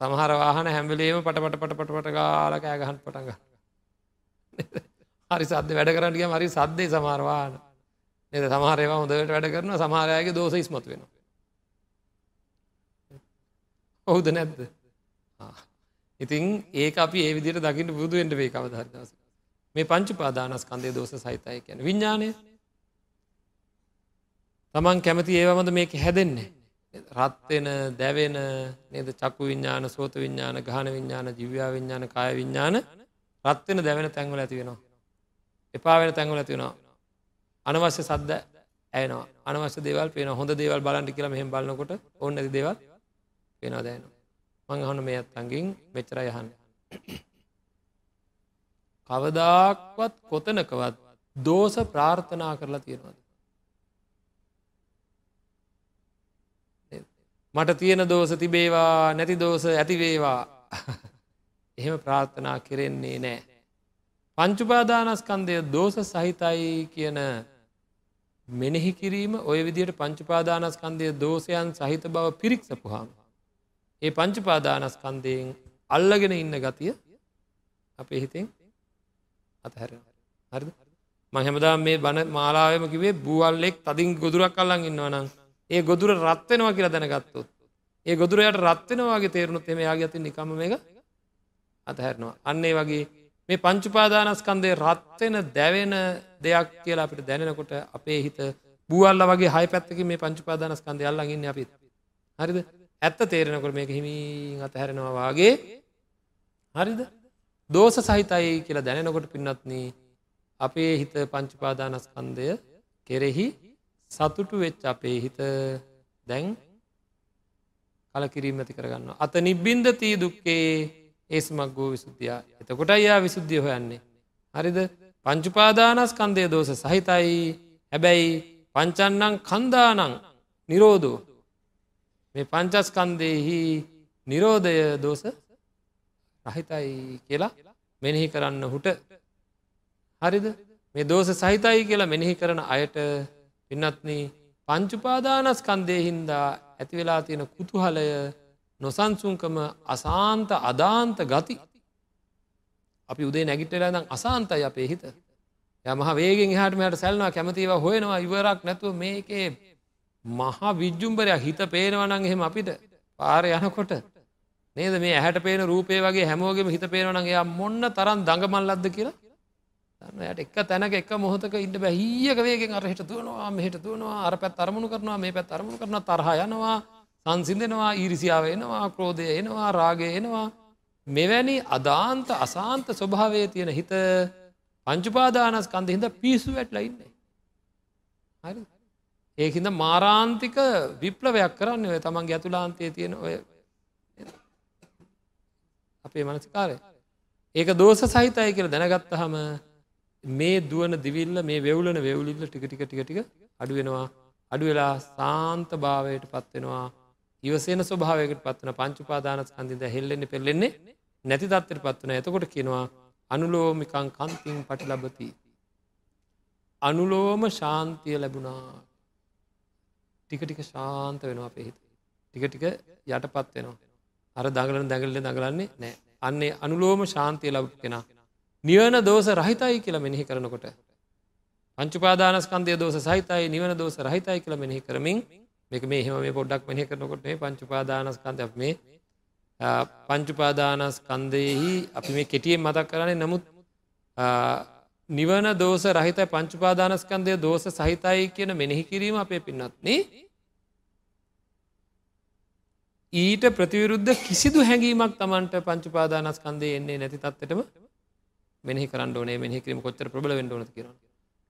සමහර වාහන හැම්බලේම පට පට පට පට පට ගාල කෑගහන් පටග. හරි සද්ද වැඩ කරන්නගේ මරි සද්දේ සමාරවාන නද සමහරයවා හොඳට වැඩ කරන සමහරයගේ දෝස ඉස්මත් වෙන. ඔහුද නැද්ද ඉතින් ඒ අපි ඒ විදිට දකිට බුදුුවෙන්ට වේ කවදහරදස මේ පංචු පාදානස්කන්දය දෝස සහිතය කියන විඤ්ඥානය තමන් කැමති ඒවමද මේක හැදෙන්නේ. රත්වෙන දැවෙන නද චක්කු විඤ්ඥාන සෝත විඤ්ඥාන ගහන විඤ්ඥාන ජිව්‍යා විඤ්ඥාන කාය විඤ්ඥාන රත්වෙන දැවෙන තැන්වල ඇති වෙනවා. එපා වෙන තැන්වල ඇතිවෙනවා. අනවශ්‍ය සද්ද ඇනවා අනවශ්‍ය දේවල් පේන හොඳ දේවල් බලන්ටි කියලා මෙහෙම බලන්නකොට ඔන්න ඇති දේවල් පේනවා දෑන. මං හොන මේ අත්තන්ගින් මෙච්චර යහන්න. කවදාක්වත් කොතනකවත් දෝස ප්‍රාර්ථනා කරලා තියෙනවාද. මට තියෙන දෝස තිබේවා නැති දෝස ඇතිවේවා එහෙම ප්‍රාර්ථනා කෙරෙන්නේ නෑ. පංචුපාදානස්කන්දය දෝස සහිතයි කියන මෙනෙහි කිරීම ඔය විදියට පංචුපාදානස්කන්දය දෝසයන් සහිත බව පිරික්සපුහාම. ඒ පංචුපාදානස්කන්දයෙන් අල්ලගෙන ඉන්න ගතිය අපේ හිතෙන් අතහැර හරි මහැමදා මේ බණ මාලාවම කිවේ බූවල්ලෙක් තදින් ගොදුරක් කල්ලන් ඉන්නවනම් ඒ ගොදුර රත්වෙනවා කියලා දැනගත්තොත් ඒ ගොදුරයට රත්වෙනවාගේ තේරුණුත් එම යාගේ ඇති නිකම එක අතහැරනවා අන්නේ වගේ මේ පංචුපාදානස්කන්දේ රත්වෙන දැවෙන දෙයක් කියලා අපිට දැනෙනකොට අපේ හිත බූවල්ල වගේ හයි පැත්තක මේ පංචුපාදානස්කන්දය අල්ලඟන්න අපිත්. හරිද? ඇත්ත තේරෙනකොට මේක හිමින් අතහැරෙනවා වාගේ. හරිද? දෝස සහිතයි කියලා දැනෙනකොට පින්නත්න අපේ හිත පංචුපාදානස්කන්දය කෙරෙහි සතුටු වෙච්ච අපේ හිත දැන් කලකිරීම ඇති කරගන්න. අත නිබ්බින්ද තී දුක්කේ ඒස්මක් ගෝ විසුද්ධිය. එතකොට අයා විසුද්ධිය හොයන්නේ. හරිද? පංචුපාදානස්කන්දය දෝස සහිතයි. හැබැයි පංචන්නං කන්දානං නිරෝධෝ. මේ පංචස්කන්දයෙහි නිරෝධය දෝස රහිතයි කියලා මෙනෙහි කරන්න හුට. හරිද? මේ දෝස සහිතයි කියලා මෙනෙහි කරන අයට පින්නත්න පංචුපාදානස්කන්දය හින්දා ඇතිවෙලා තියෙන කුතුහලය නොසන්සුන්කම අසාන්ත අදාන්ත ගති. අපි උදේ නැගිටලා දම් අසාන්තයි අපේ හිත. යමහ වේගෙන් හට මට සැල්නවා කැමතිව හොයෙනවා ඉවරක් නැතුව මේකේ මහා විජ්ජුම්බරයක් හිත පේනවනං එහෙම අපිට පාර යනකොට. නේද? මේ ඇහැට පේන රූපය වගේ හැමෝගේම හිත පේනවනන් එයා මොන්න තරම් දඟමල්ලද්ද කියලා? යට එක තැනක එක මොහොතක ඉන්න බැහියක වේගෙන් අරහිට දුවනවා මෙහට දුවනවා අර පැත් අරමුණු කරනවා මේ පැත් අරමුණු කරන තරහ යනවා. සංසිඳෙනවා ඊරිසිාව එනවා ක්‍රෝධය එනවා රාගය එනවා. මෙවැනි අදාන්ත අසාන්ත ස්වභාවය තියෙන හිත පංචුපාදානස් කන්ද හිද පිස්සු වැටලා ඉන්නේ. හරි. ඒහින්ද මාරාන්තික විප්ලවයක් කරන්න ඔය තමන්ගේ ඇතුලාන්තය තියෙන ඔය අපේ මනසිකාරය. ඒක දෝස සහිතය කියල දැනගත්ත හම මේ දුවන දිවිල්ල මේ වෙවුලන වෙවුලිල්ල ටික ටික ටික ටික අඩුවෙනවා අඩු වෙලා සාන්ත භාවයට පත්වෙනවා ඉවසේන ස්වභාවයකට පත්වන පංචුපාදානස්කන්දිද හෙල්ලෙන්නේ පෙල්ලෙන්නේ නැති තත්වට පත්වන එතකොට කියනවා අනුලෝමිකං කන්තිං පටි ලබති. අනුලෝම ශාන්තිය ලැබුණා ටික ටික ශාන්ත වෙනවා අපෙහිත. ටික ටික යටපත් වෙනවා. අර දඟලන දැඟල්ල දඟලන්නේ නෑ අන්නේ අනුලෝම ශාන්තිය ලබ් කෙනා. නිවන දෝස රහිතයි කියලා මෙනෙහි කරනකොට. පංචුපාදානස්කන්දය දෝස සහිතයි නිවන දෝස රහිතයි කියලා මෙනෙහි කරමින් මේක මේ එහෙම මේ පොඩ්ඩක් මෙහෙ කරනකොට මේ පංචුපාදානස්කන්ධය මේ පංචුපාදානස්කන්දයෙහි අපි මේ කෙටියෙන් මතක් කරන්නේ නමුත් නිවන දෝස රහිත පංචුපාදානස්කන්දය දෝස සහිතයි කියන මෙනෙහි කිරීම අපේ පින්නත්න ඊට ප්‍රතිවිරුද්ධ කිසිදු හැඟීමක් තමන්ට පංචුපාදානස්කන්දය එන්නේ නැති තත්වටම මෙහි කරන්න ඕනේ. මෙහි කිරීම කොච්චර ප්‍රබල වෙන්න ඕනද කියලා.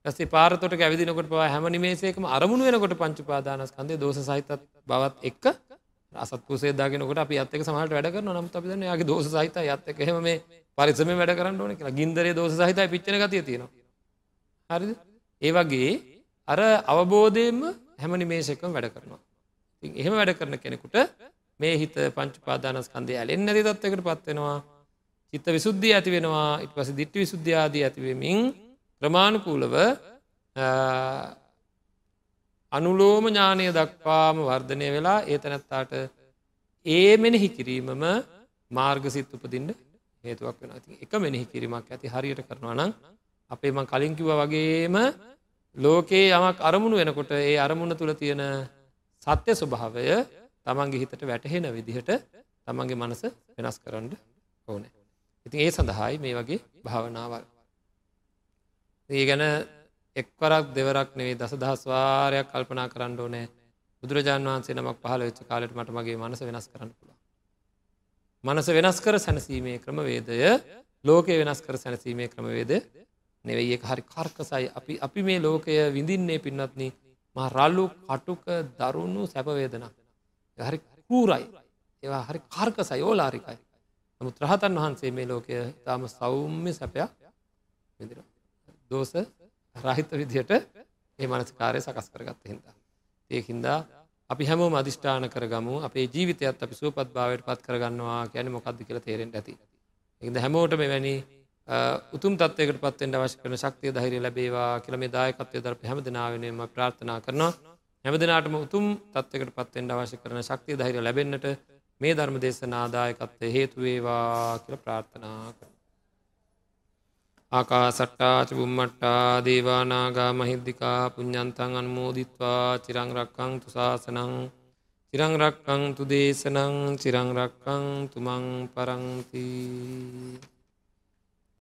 ඇසේ පාරතොට ඇවිදිනකොට පවා හැම නිමේසේකම අරමුණු වෙනකොට පංචුපාදානස්කන්දේ දෝස සහිතත් බවත් එක්ක අසත්පුසේ දාගෙනකොට අපි අත්තක සමහට වැඩ කරන නම් අපිදන්න යාගේ දෝස සහිත ඇත්තක හෙම මේ පරිසම වැඩ කරන්න ඕන කියලා. ගින්දරේ දෝස සහිතයි පිච්චන ගතිය තියෙනවා. හරිද? ඒ වගේ අර අවබෝධයෙන්ම හැම නිමේශකම වැඩ කරනවා. එහෙම වැඩ කරන කෙනෙකුට මේ හිත පංචුපාදානස්කන්දය ඇලෙන් නැති තත්වකට පත්වෙනවා චිත්ත විසුද්ධිය ඇති වෙනවා. ඉට පස දිට්ට විසුද්ධාදී ඇතිවමින් ක්‍රමාණුකූලව අනුලෝම ඥානය දක්වාම වර්ධනය වෙලා ඒ තැනැත්තාට ඒ මෙනෙහි කිරීමම මාර්ගසිත් උපදින්ට හේතුවක් වෙන ති එක මෙනෙහි කිරීමක් ඇති හරියට කරනවා නම් අපේ මං කලින්කිව වගේම ලෝකයේ යමක් අරමුණු වෙනකොට ඒ අරමුණ තුළ තියෙන සත්‍ය ස්වභාවය තමන්ගේ හිතට වැටහෙන විදිහට තමන්ගේ මනස වෙනස් කරන්න ඕනෑ. ඉතින් ඒ සඳහායි මේ වගේ භාවනාවල්. ඒ ගැන එක්වරක් දෙවරක් නෙවේ දස දහස්වාරයක් කල්පනා කරන්න ඕනෑ. බුදුරජාන් වහන්සේ නමක් පහල වෙච්ච කාලට මට මගේ මනස වෙනස් කරන්න පුළ. මනස වෙනස් කර සැනසීමේ ක්‍රමවේදය ලෝකය වෙනස් කර සැනසීමේ ක්‍රමවේද නෙවෙයි. එක හරි කර්කසයි. අපි අපි මේ ලෝකය විඳින්නේ පින්නත්න මහ රල්ලු කටුක දරුණු සැපවේදන හරි කූරයි. ඒවා හරි කාර්කසයි ඕලාරිකයි. නමුත් රහතන් වහන්සේ මේ ලෝකය තාම සෞම්‍ය සැපයක් විදිර දෝස රහිත විදිහට ඒ මනස්කාරය සකස් කරගත්ත හින්දා. ඒහින්දා අපි හැමෝම අධිෂ්ඨාන කරගමු අපේ ජීවිතයත් අපි සුවපත් භාවයට පත් කරගන්නවා කියන මොකක්ද කියලා තේරෙන්ට ඇති. එකද හැමෝට මෙවැනි උතුම් තත්වයකට පත්වෙන්ට අවශ්‍ය කරන ශක්තිය ධෛරය ලැබේවා කියල මේ දායකත්වය දරප හැම දෙනාවෙනම ප්‍රාර්ථනා කරනවා හැම දෙනාටම උතුම් තත්වයකට පත්වෙන්ට අවශ්‍ය කරන ශක්තිය ධෛරය ලැබෙන්න්නට මේ ධර්ම දේශනාදායකත්වය හේතුවේවා කියල ප්‍රාර්ථනා කර. ආකා සට්ටාච බුම්මට්ටා දේවානාගා මහිද්දිකා පුඤ්ඥන්තන් අන්මෝදිත්වා චිරංරක්කං තුසාසනං චිරංරක්කං තු දේශනං චිරංරක්කං තුමං පරංතිී